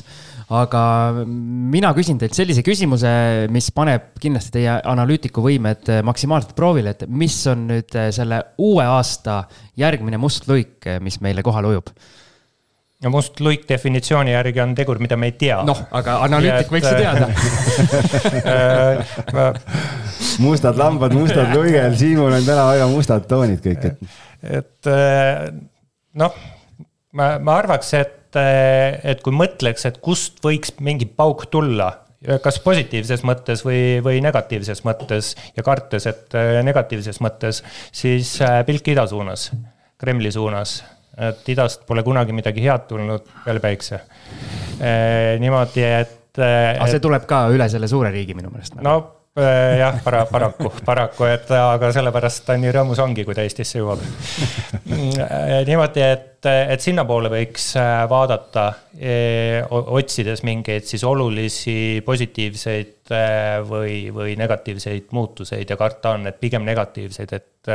aga mina küsin teilt sellise küsimuse, mis paneb kindlasti teie analüütikuvõimed maksimaalselt proovile, et mis on nüüd selle uue aasta järgmine must luik, mis meile kohale ujub no must luik definitsiooni järgi on tegur, mida me ei tea. noh, aga analüütik võiks ju teada *laughs* äh, mustad lambad, mustad luigel, Siimul on täna väga mustad toonid kõik, et. et äh, noh, ma, ma arvaks, et, äh, et kui mõtleks, et kust võiks mingi pauk tulla kas positiivses mõttes või, või negatiivses mõttes ja kartes, et negatiivses mõttes, siis pilk ida suunas, Kremli suunas et idast pole kunagi midagi head tulnud peale päikse. niimoodi, et. aga see tuleb ka üle selle suure riigi minu meelest. no Äh, jah, para-, paraku, paraku, et aga sellepärast ta nii rõõmus ongi, kui ta Eestisse jõuab. Äh, niimoodi, et, et sinnapoole võiks äh, vaadata, otsides mingeid siis olulisi positiivseid või, või negatiivseid muutuseid ja karta on, et pigem negatiivseid, et,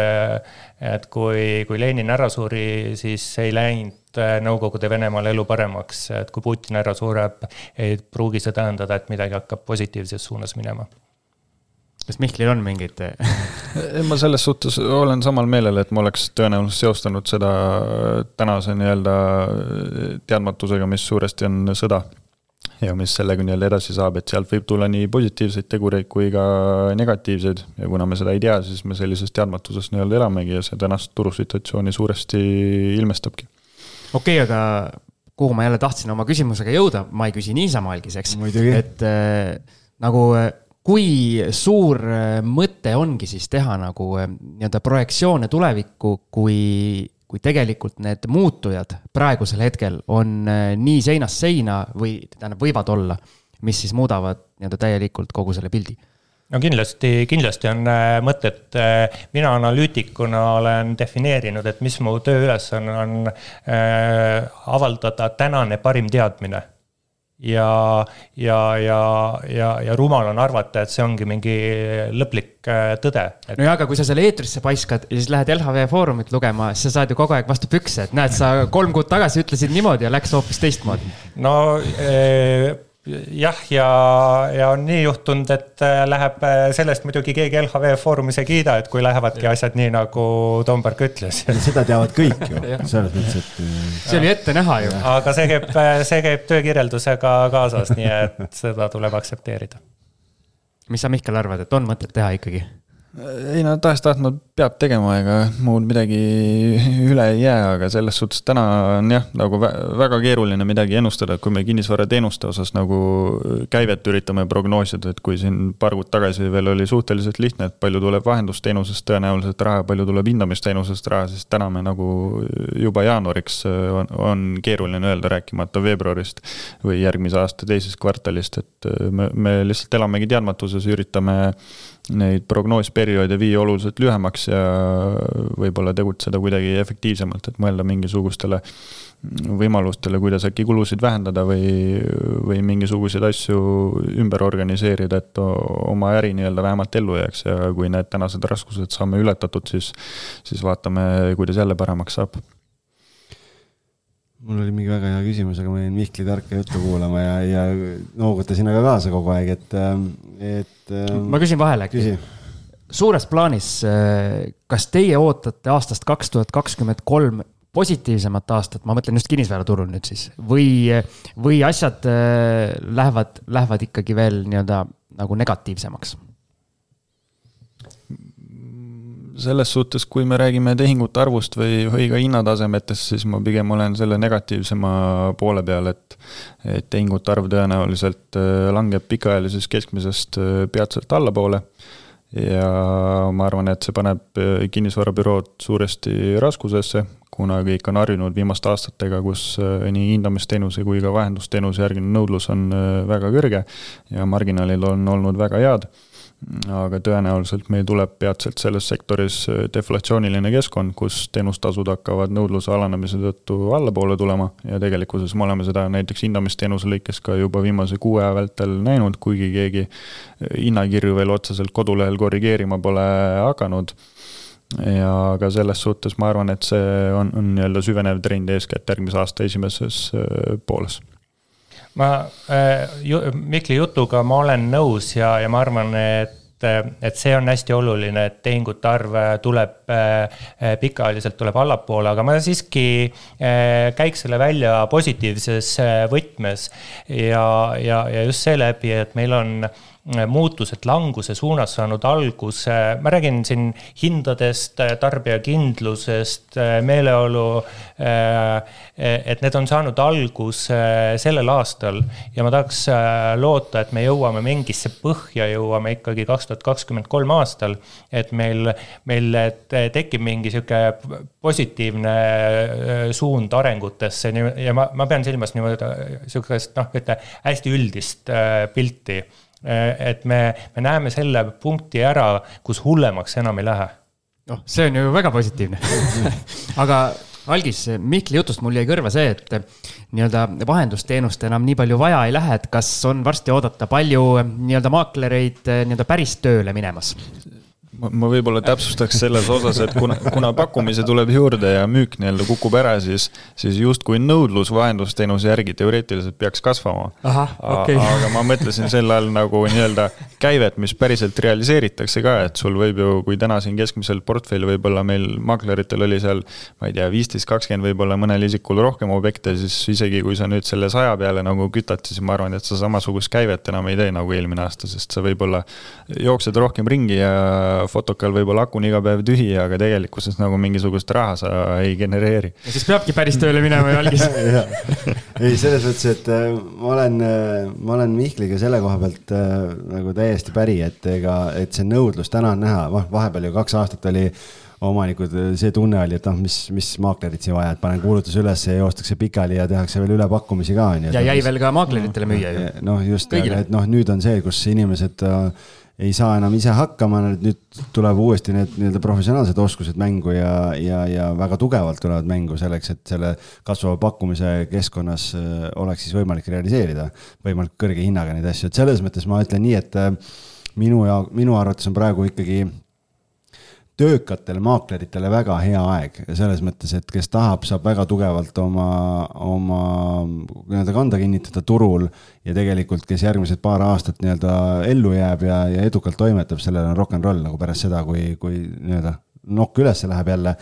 et kui, kui Lenin ära suri, siis ei läinud Nõukogude Venemaal elu paremaks, et kui Putin ära sureb, ei pruugi see tähendada, et midagi hakkab positiivses suunas minema kas Mihklil on mingeid ma selles suhtes olen samal meelel, et ma oleks tõenäoliselt seostanud seda tänase nii-öelda teadmatusega, mis suuresti on sõda. ja mis sellega nii-öelda edasi saab, et sealt võib tulla nii positiivseid tegureid kui ka negatiivseid ja kuna me seda ei tea, siis me sellises teadmatuses nii-öelda elamegi ja see tänast turusituatsiooni suuresti ilmestabki. okei okay,, aga kuhu ma jälle tahtsin oma küsimusega jõuda, ma ei küsi niisama algiseks, et äh, nagu äh, kui suur äh, mõte ongi siis teha nagu äh, nii-öelda projektsioone tulevikku, kui, kui tegelikult need muutujad praegusel hetkel on äh, nii seinast seina või tähendab, võivad olla, mis siis muudavad nii-öelda täielikult kogu selle pildi. No kindlasti, kindlasti on mõtet, mina analüütikuna olen defineerinud, et mis mu tööülesanne on, on äh, avaldada tänane parim teadmine ja, ja, ja, ja, ja rumal on arvata, et see ongi mingi lõplik äh, tõde et.... nojah, aga kui sa selle eetrisse paiskad ja siis lähed LHV Foorumit lugema, siis sa saad ju kogu aeg vastu pükse, et näed, sa kolm kuud tagasi ütlesid niimoodi ja läks hoopis teistmoodi. no ee jah, ja, ja on nii juhtunud, et äh, läheb äh, sellest muidugi keegi LHV Foorumis ei kiida, et kui lähevadki asjad nii, nagu Tomberg ütles. seda teavad kõik ju, selles mõttes, et. Äh, see oli ette näha ju. aga see käib, see käib töökirjeldusega kaasas, nii et seda tuleb aktsepteerida. mis sa, Mihkel, arvad, et on mõtet teha ikkagi? Ei no tahes-tahtmata peab tegema, ega muud midagi *laughs* üle ei jää, aga selles suhtes täna on jah, nagu väga keeruline midagi ennustada, et kui me kinnisvarateenuste osas nagu käivet üritame prognoosida, et kui siin paar kuud tagasi veel oli suhteliselt lihtne, et palju tuleb vahendusteenusest tõenäoliselt raha, palju tuleb hindamisteenusest raha, siis täna me nagu juba jaanuariks on, on keeruline öelda, rääkimata veebruarist või järgmise aasta teisest kvartalist, et me, me lihtsalt elamegi teadmatuses, üritame neid prognoosperioode viia oluliselt lühemaks ja võib-olla tegutseda kuidagi efektiivsemalt, et mõelda mingisugustele võimalustele, kuidas äkki kulusid vähendada või, või mingisuguseid asju ümber organiseerida, et oma äri nii-öelda vähemalt ellu jääks ja kui need tänased raskused saame ületatud, siis, siis vaatame, kuidas jälle paremaks saab mul oli mingi väga hea küsimus, aga ma jäin Mihkli tarka juttu kuulama ja, ja noogutasin aga kaasa kogu aeg, et, et. ma küsin vahele äkki. Suures plaanis, kas teie ootate aastast kaks tuhat kakskümmend kolm positiivsemat aastat, ma mõtlen just kinnisvaraturul nüüd siis, või, või asjad äh, lähevad, lähevad ikkagi veel nii-öelda nagu negatiivsemaks? selles suhtes, kui me räägime tehingute arvust või, või ka hinnatasemetest, siis ma pigem olen selle negatiivsema poole peal, et et tehingute arv tõenäoliselt äh, langeb pikaajalisest keskmisest äh, peatselt allapoole ja ma arvan, et see paneb äh, kinnisvarabürood suuresti raskusesse, kuna kõik on harjunud viimaste aastatega, kus nii hindamisteenuse kui ka vahendusteenuse järgine nõudlus on väga kõrge ja marginaalid on olnud väga head aga tõenäoliselt meil tuleb peatselt selles sektoris äh, deflatsiooniline keskkond, kus teenustasud hakkavad nõudluse alanemise tõttu allapoole tulema. Ja tegelikkuses me oleme seda näiteks hindamisteenuse lõikes ka juba viimase kuue aja vältel näinud, kuigi keegi äh, hinnakirju veel otseselt kodulehel korrigeerima pole hakanud. Ja ka selles suhtes ma arvan, et see on, on nii-öelda süvenev trend eeskätt järgmise aasta esimeses äh, pooles ma äh,, Mikli jutuga ma olen nõus ja, ja ma arvan, et et see on hästi oluline, et tehingute arv tuleb äh, pikaajaliselt tuleb allapoole, aga ma siiski äh, käiks selle välja positiivses äh, võtmes. ja, ja, ja just seeläbi, et meil on äh, muutused languse suunas saanud alguse, ma räägin siin hindadest, tarbijakindlusest, meeleolu, et need on saanud alguse sellel aastal. Ja ma tahaks loota, et me jõuame mingisse põhja, jõuame ikkagi kaks tuhat kakskümmend kolm aastal, et meil, meil tekib mingi sihuke positiivne suund arengutesse. Ja ma, ma pean silmas niimoodi sihukest noh, ütleme hästi üldist pilti et me, me näeme selle punkti ära, kus hullemaks enam ei lähe. noh, see on ju väga positiivne *laughs* aga algis, Mihkli jutust mul jäi kõrva see, et nii-öelda vahendusteenust enam nii palju vaja ei lähe, et kas on varsti oodata palju nii-öelda maaklereid nii-öelda päris tööle minemas? Ma, ma võib-olla täpsustaks selles osas, et kuna, kuna pakkumise tuleb juurde ja müük nii-öelda kukub ära, siis, siis justkui nõudlus vahendusteenuse järgi teoreetiliselt peaks kasvama. Okay. aga ma mõtlesin sel ajal nagu nii-öelda käivet, mis päriselt realiseeritakse ka, et sul võib ju, kui täna siin keskmiselt portfell võib-olla meil makleritel oli seal, ma ei tea, viisteist, kakskümmend, võib-olla mõnel isikul rohkem objekte, siis isegi kui sa nüüd selle saja peale nagu kütad, siis ma arvan, et sa samasugust käivet enam ei tee nagu eelmine aasta, sest sa võib-olla jooksed rohkem ringi ja fotokal võib-olla aku on iga päev tühi, aga tegelikkuses nagu mingisugust raha sa ei genereeri. ja siis peabki päris tööle minema *laughs* ju algis ei, selles mõttes, et äh, ma olen, äh, ma olen Mihkliga selle koha pealt äh, nagu täiesti päri, et ega, et see nõudlus täna on näha, noh, vahepeal ju kaks aastat oli omanikud, see tunne oli, et noh, mis, mis maaklerit siin vaja, et panen kuulutuse üles ja joostakse pikali ja tehakse veel ülepakkumisi ka, on ju. ja jäi veel ka maakleritele müüa ju. noh, just, et noh, nüüd on see, kus inimesed äh, ei saa enam ise hakkama, nüüd tuleb uuesti need nii-öelda professionaalsed oskused mängu ja, ja, ja väga tugevalt tulevad mängu selleks, et selle kasvava pakkumise keskkonnas äh, oleks siis võimalik realiseerida võimalikult kõrge hinnaga neid asju, et selles mõttes ma ütlen nii, et äh, minu ja minu arvates on praegu ikkagi töökatele maakleritele väga hea aeg. Selles mõttes, et kes tahab, saab väga tugevalt oma, oma nii-öelda kanda kinnitada turul. Ja tegelikult, kes järgmised paar aastat nii-öelda ellu jääb ja, ja edukalt toimetab, sellel on rock n roll nagu pärast seda, kui, kui nii-öelda nokk üles läheb jälle.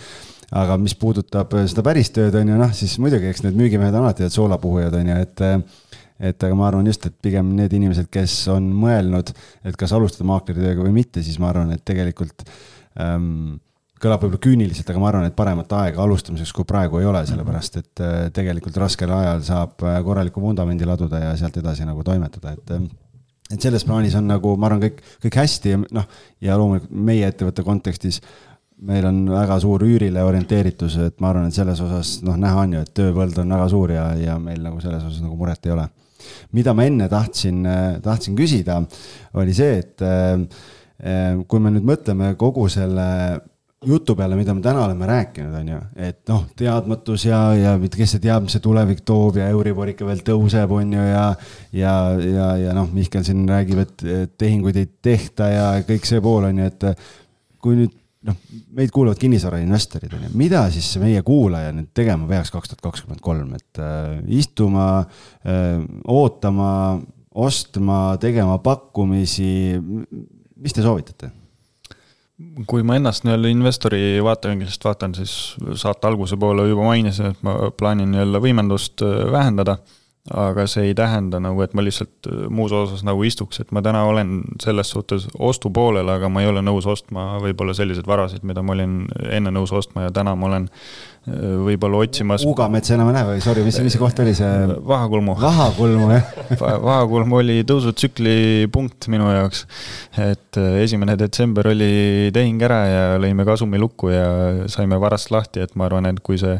Aga mis puudutab seda päris tööd, on ju, noh, siis muidugi, eks need müügimehed on alati need soolapuhujad, on ju, et et aga ma arvan just, et pigem need inimesed, kes on mõelnud, et kas alustada maakleritööga või mitte, siis ma arvan, et tegelikult ähm, kõlab võib-olla küüniliselt, aga ma arvan, et paremat aega alustamiseks kui praegu ei ole, sellepärast et äh, tegelikult raskel ajal saab äh, korraliku vundamendi laduda ja sealt edasi nagu toimetada, et äh, et selles plaanis on nagu, ma arvan, kõik, kõik hästi ja noh, ja loomulikult meie ettevõtte kontekstis meil on väga suur üürile orienteeritus, et ma arvan, et selles osas noh, näha on ju, et tööpõld on väga suur ja, ja meil nagu selles osas nagu muret ei ole. mida ma enne tahtsin, tahtsin küsida, oli see, et kui me nüüd mõtleme kogu selle jutu peale, mida me täna oleme rääkinud, on ju, et noh, teadmatus ja, ja kes see teab, mis see tulevik toob ja Euribor ikka veel tõuseb, on ju, ja. ja, ja, ja noh, Mihkel siin räägib, et tehinguid ei tehta ja kõik see pool on ju, et kui nüüd noh, meid kuulavad kinnisvarainvestorid on ju, mida siis meie kuulaja nüüd tegema peaks kaks tuhat kakskümmend kolm, et äh, istuma äh,, ootama, ostma, tegema pakkumisi, mis te soovitate? kui ma ennast nii-öelda investori vaatevinklist vaatan, siis saate alguse poole juba mainisin, et ma plaanin nii-öelda võimendust äh, vähendada. aga see ei tähenda nagu, et ma lihtsalt äh, muus osas nagu istuks, et ma täna olen selles suhtes ostu poolel, aga ma ei ole nõus ostma võib-olla selliseid varasid, mida ma olin enne nõus ostma ja täna ma olen võib-olla otsimas. Uugamets enam ei lähe või, sorry, mis, mis see koht oli see? Vahakulmu. Vahakulmu, jah *laughs* Vahakulm oli tõusutsükli punkt minu jaoks. et äh, esimene detsember oli tehing ära ja lõime kasumi lukku ja saime varast lahti, et ma arvan, et kui see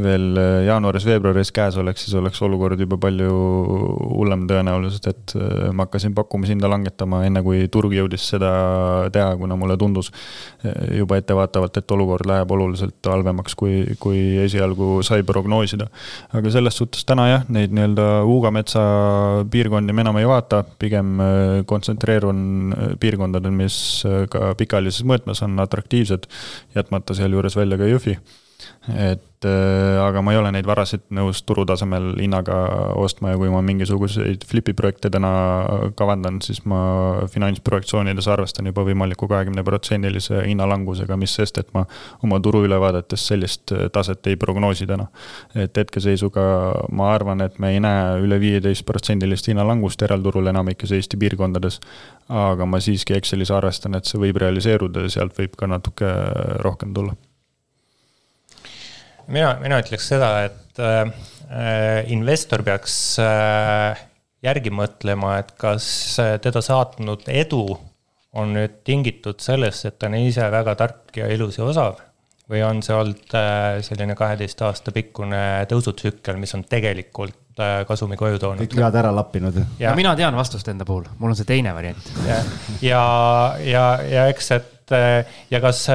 veel äh, jaanuaris-veebruaris käes oleks, siis oleks olukord juba palju hullem tõenäoliselt, et äh, ma hakkasin pakkumishinda langetama enne, kui turg jõudis seda teha, kuna mulle tundus juba ettevaatavalt, et olukord läheb oluliselt halvemaks, kui, kui esialgu sai prognoosida. aga selles suhtes täna jah, neid nii-öelda Uugametsa piirkondi me enam ei vaata, pigem äh, kontsentreerun äh, piirkondadel, mis äh, ka pikaajalises mõõtmes on atraktiivsed, jätmata sealjuures välja ka Jõhvi et äh, aga ma ei ole neid varasid nõus turutasemel hinnaga ostma ja kui ma mingisuguseid flipi projekte täna kavandan, siis ma finantsprojektsioonides arvestan juba võimaliku kahekümneprotsendilise hinnalangusega, mis sest, et ma oma turuülevaadetes sellist äh, taset ei prognoosi täna. et hetkeseisuga ma arvan, et me ei näe üle viieteistprotsendilist hinnalangust järelturul enamikes Eesti piirkondades. aga ma siiski Excelis arvestan, et see võib realiseeruda ja sealt võib ka natuke rohkem tulla mina, mina ütleks seda, et äh, investor peaks äh, järgi mõtlema, et kas teda saatnud edu on nüüd tingitud sellest, et ta on ise väga tark ja ilus ja osav või on see olnud äh, selline kaheteist aasta pikkune tõusutsükkel, mis on tegelikult äh, kasumi koju toonud. kõik vead ära lappinud. no mina tean vastust enda puhul, mul on see teine variant. ja, ja, ja, ja eks, et ja kas,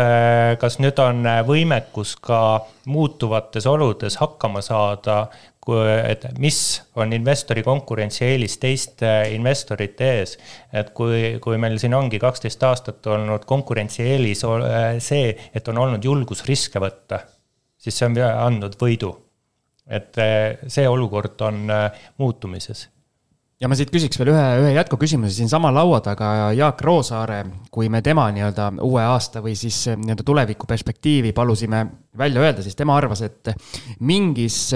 kas nüüd on võimekus ka muutuvates oludes hakkama saada, et mis on investori konkurentsieelis teiste investorite ees. et kui, kui meil siin ongi kaksteist aastat olnud konkurentsieelis see, et on olnud julgus riske võtta, siis see on andnud võidu. et see olukord on muutumises ja ma siit küsiks veel ühe, ühe jätkuküsimuse siinsama laua taga Jaak Roosaare, kui me tema nii-öelda uue aasta või siis nii-öelda tuleviku perspektiivi palusime välja öelda, siis tema arvas, et mingis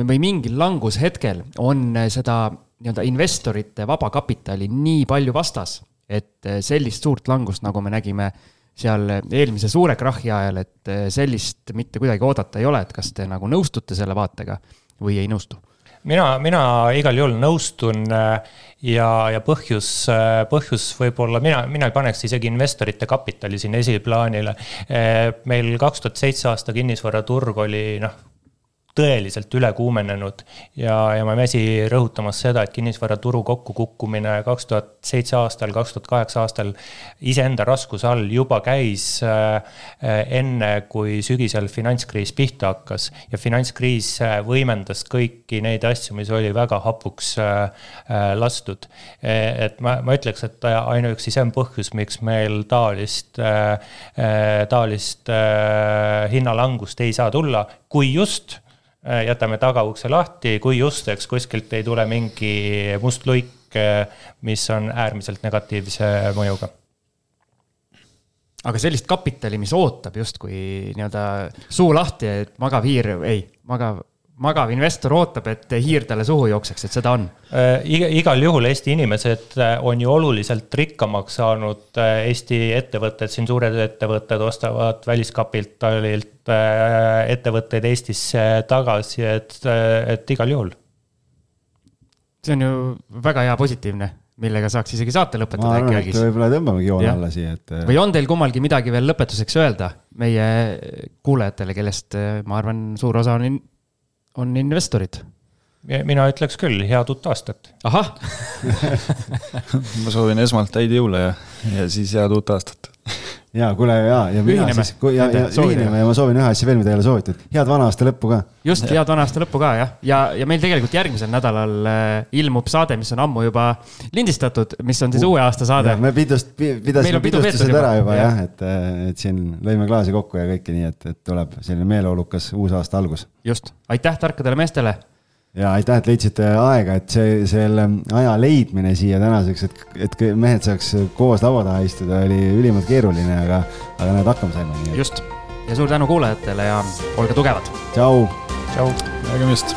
või mingil langushetkel on seda nii-öelda investorite vaba kapitali nii palju vastas, et sellist suurt langust, nagu me nägime seal eelmise suure krahhi ajal, et sellist mitte kuidagi oodata ei ole, et kas te nagu nõustute selle vaatega või ei nõustu mina, mina igal juhul nõustun äh, ja, ja põhjus, äh, põhjus võib-olla mina, mina ei paneks isegi investorite kapitali siin esiplaanile. Äh, meil kaks tuhat seitse aasta kinnisvaraturg oli noh tõeliselt üle kuumenenud ja, ja ma ei väsi rõhutamas seda, et kinnisvaraturu kokkukukkumine kaks tuhat seitse aastal, kaks tuhat kaheksa aastal iseenda raskuse all juba käis äh, enne, kui sügisel finantskriis pihta hakkas. ja finantskriis äh, võimendas kõiki neid asju, mis oli väga hapuks äh, lastud. et ma, ma ütleks, et ainuüksi see on põhjus, miks meil taolist, taolist hinnalangust ei saa tulla, kui just jätame tagaukse lahti, kui just, eks kuskilt ei tule mingi must luik, äh, mis on äärmiselt negatiivse mõjuga. aga sellist kapitali, mis ootab justkui nii-öelda suu lahti, et magav hiir, ei, magav, magav investor ootab, et hiir talle suhu jookseks, et seda on? Äh, iga, igal juhul Eesti inimesed äh, on ju oluliselt rikkamaks saanud, äh, Eesti ettevõtted, siin suured ettevõtted ostavad väliskapitalilt ettevõtteid Eestisse tagasi, et, et igal juhul. see on ju väga hea positiivne millega saaks isegi saate lõpetada äkki algis. võib-olla tõmbamegi joone alla siia, et. või on teil kummalgi midagi veel lõpetuseks öelda meie kuulajatele, kellest ma arvan, suur osa on on investorid? mina ütleks küll, head uut aastat. ahah *laughs* ma soovin esmalt häid jõule ja, ja siis head uut aastat *laughs* ja kuule ja, ja mina ühineme. siis, ja, ja ühineme ja ma soovin ühe asja veel, mida ei ole soovitud, head vana aasta lõppu ka. just, head vana aasta lõppu ka jah, ja, ja meil tegelikult järgmisel nädalal äh, ilmub saade, mis on ammu juba lindistatud, mis on siis uh, uue aasta saade. me pidust, pidasime pidustused ära juba jah ja,, et, et siin lõime klaasi kokku ja kõike nii, et, et tuleb selline meeleolukas uus aasta algus. just, aitäh tarkadele meestele ja aitäh, et leidsite aega, et see, selle aja leidmine siia tänaseks, et, et mehed saaks koos laua taha istuda, oli ülimalt keeruline, aga, aga näed, hakkama saime. just ja suur tänu kuulajatele ja olge tugevad. tšau. tšau. nägemist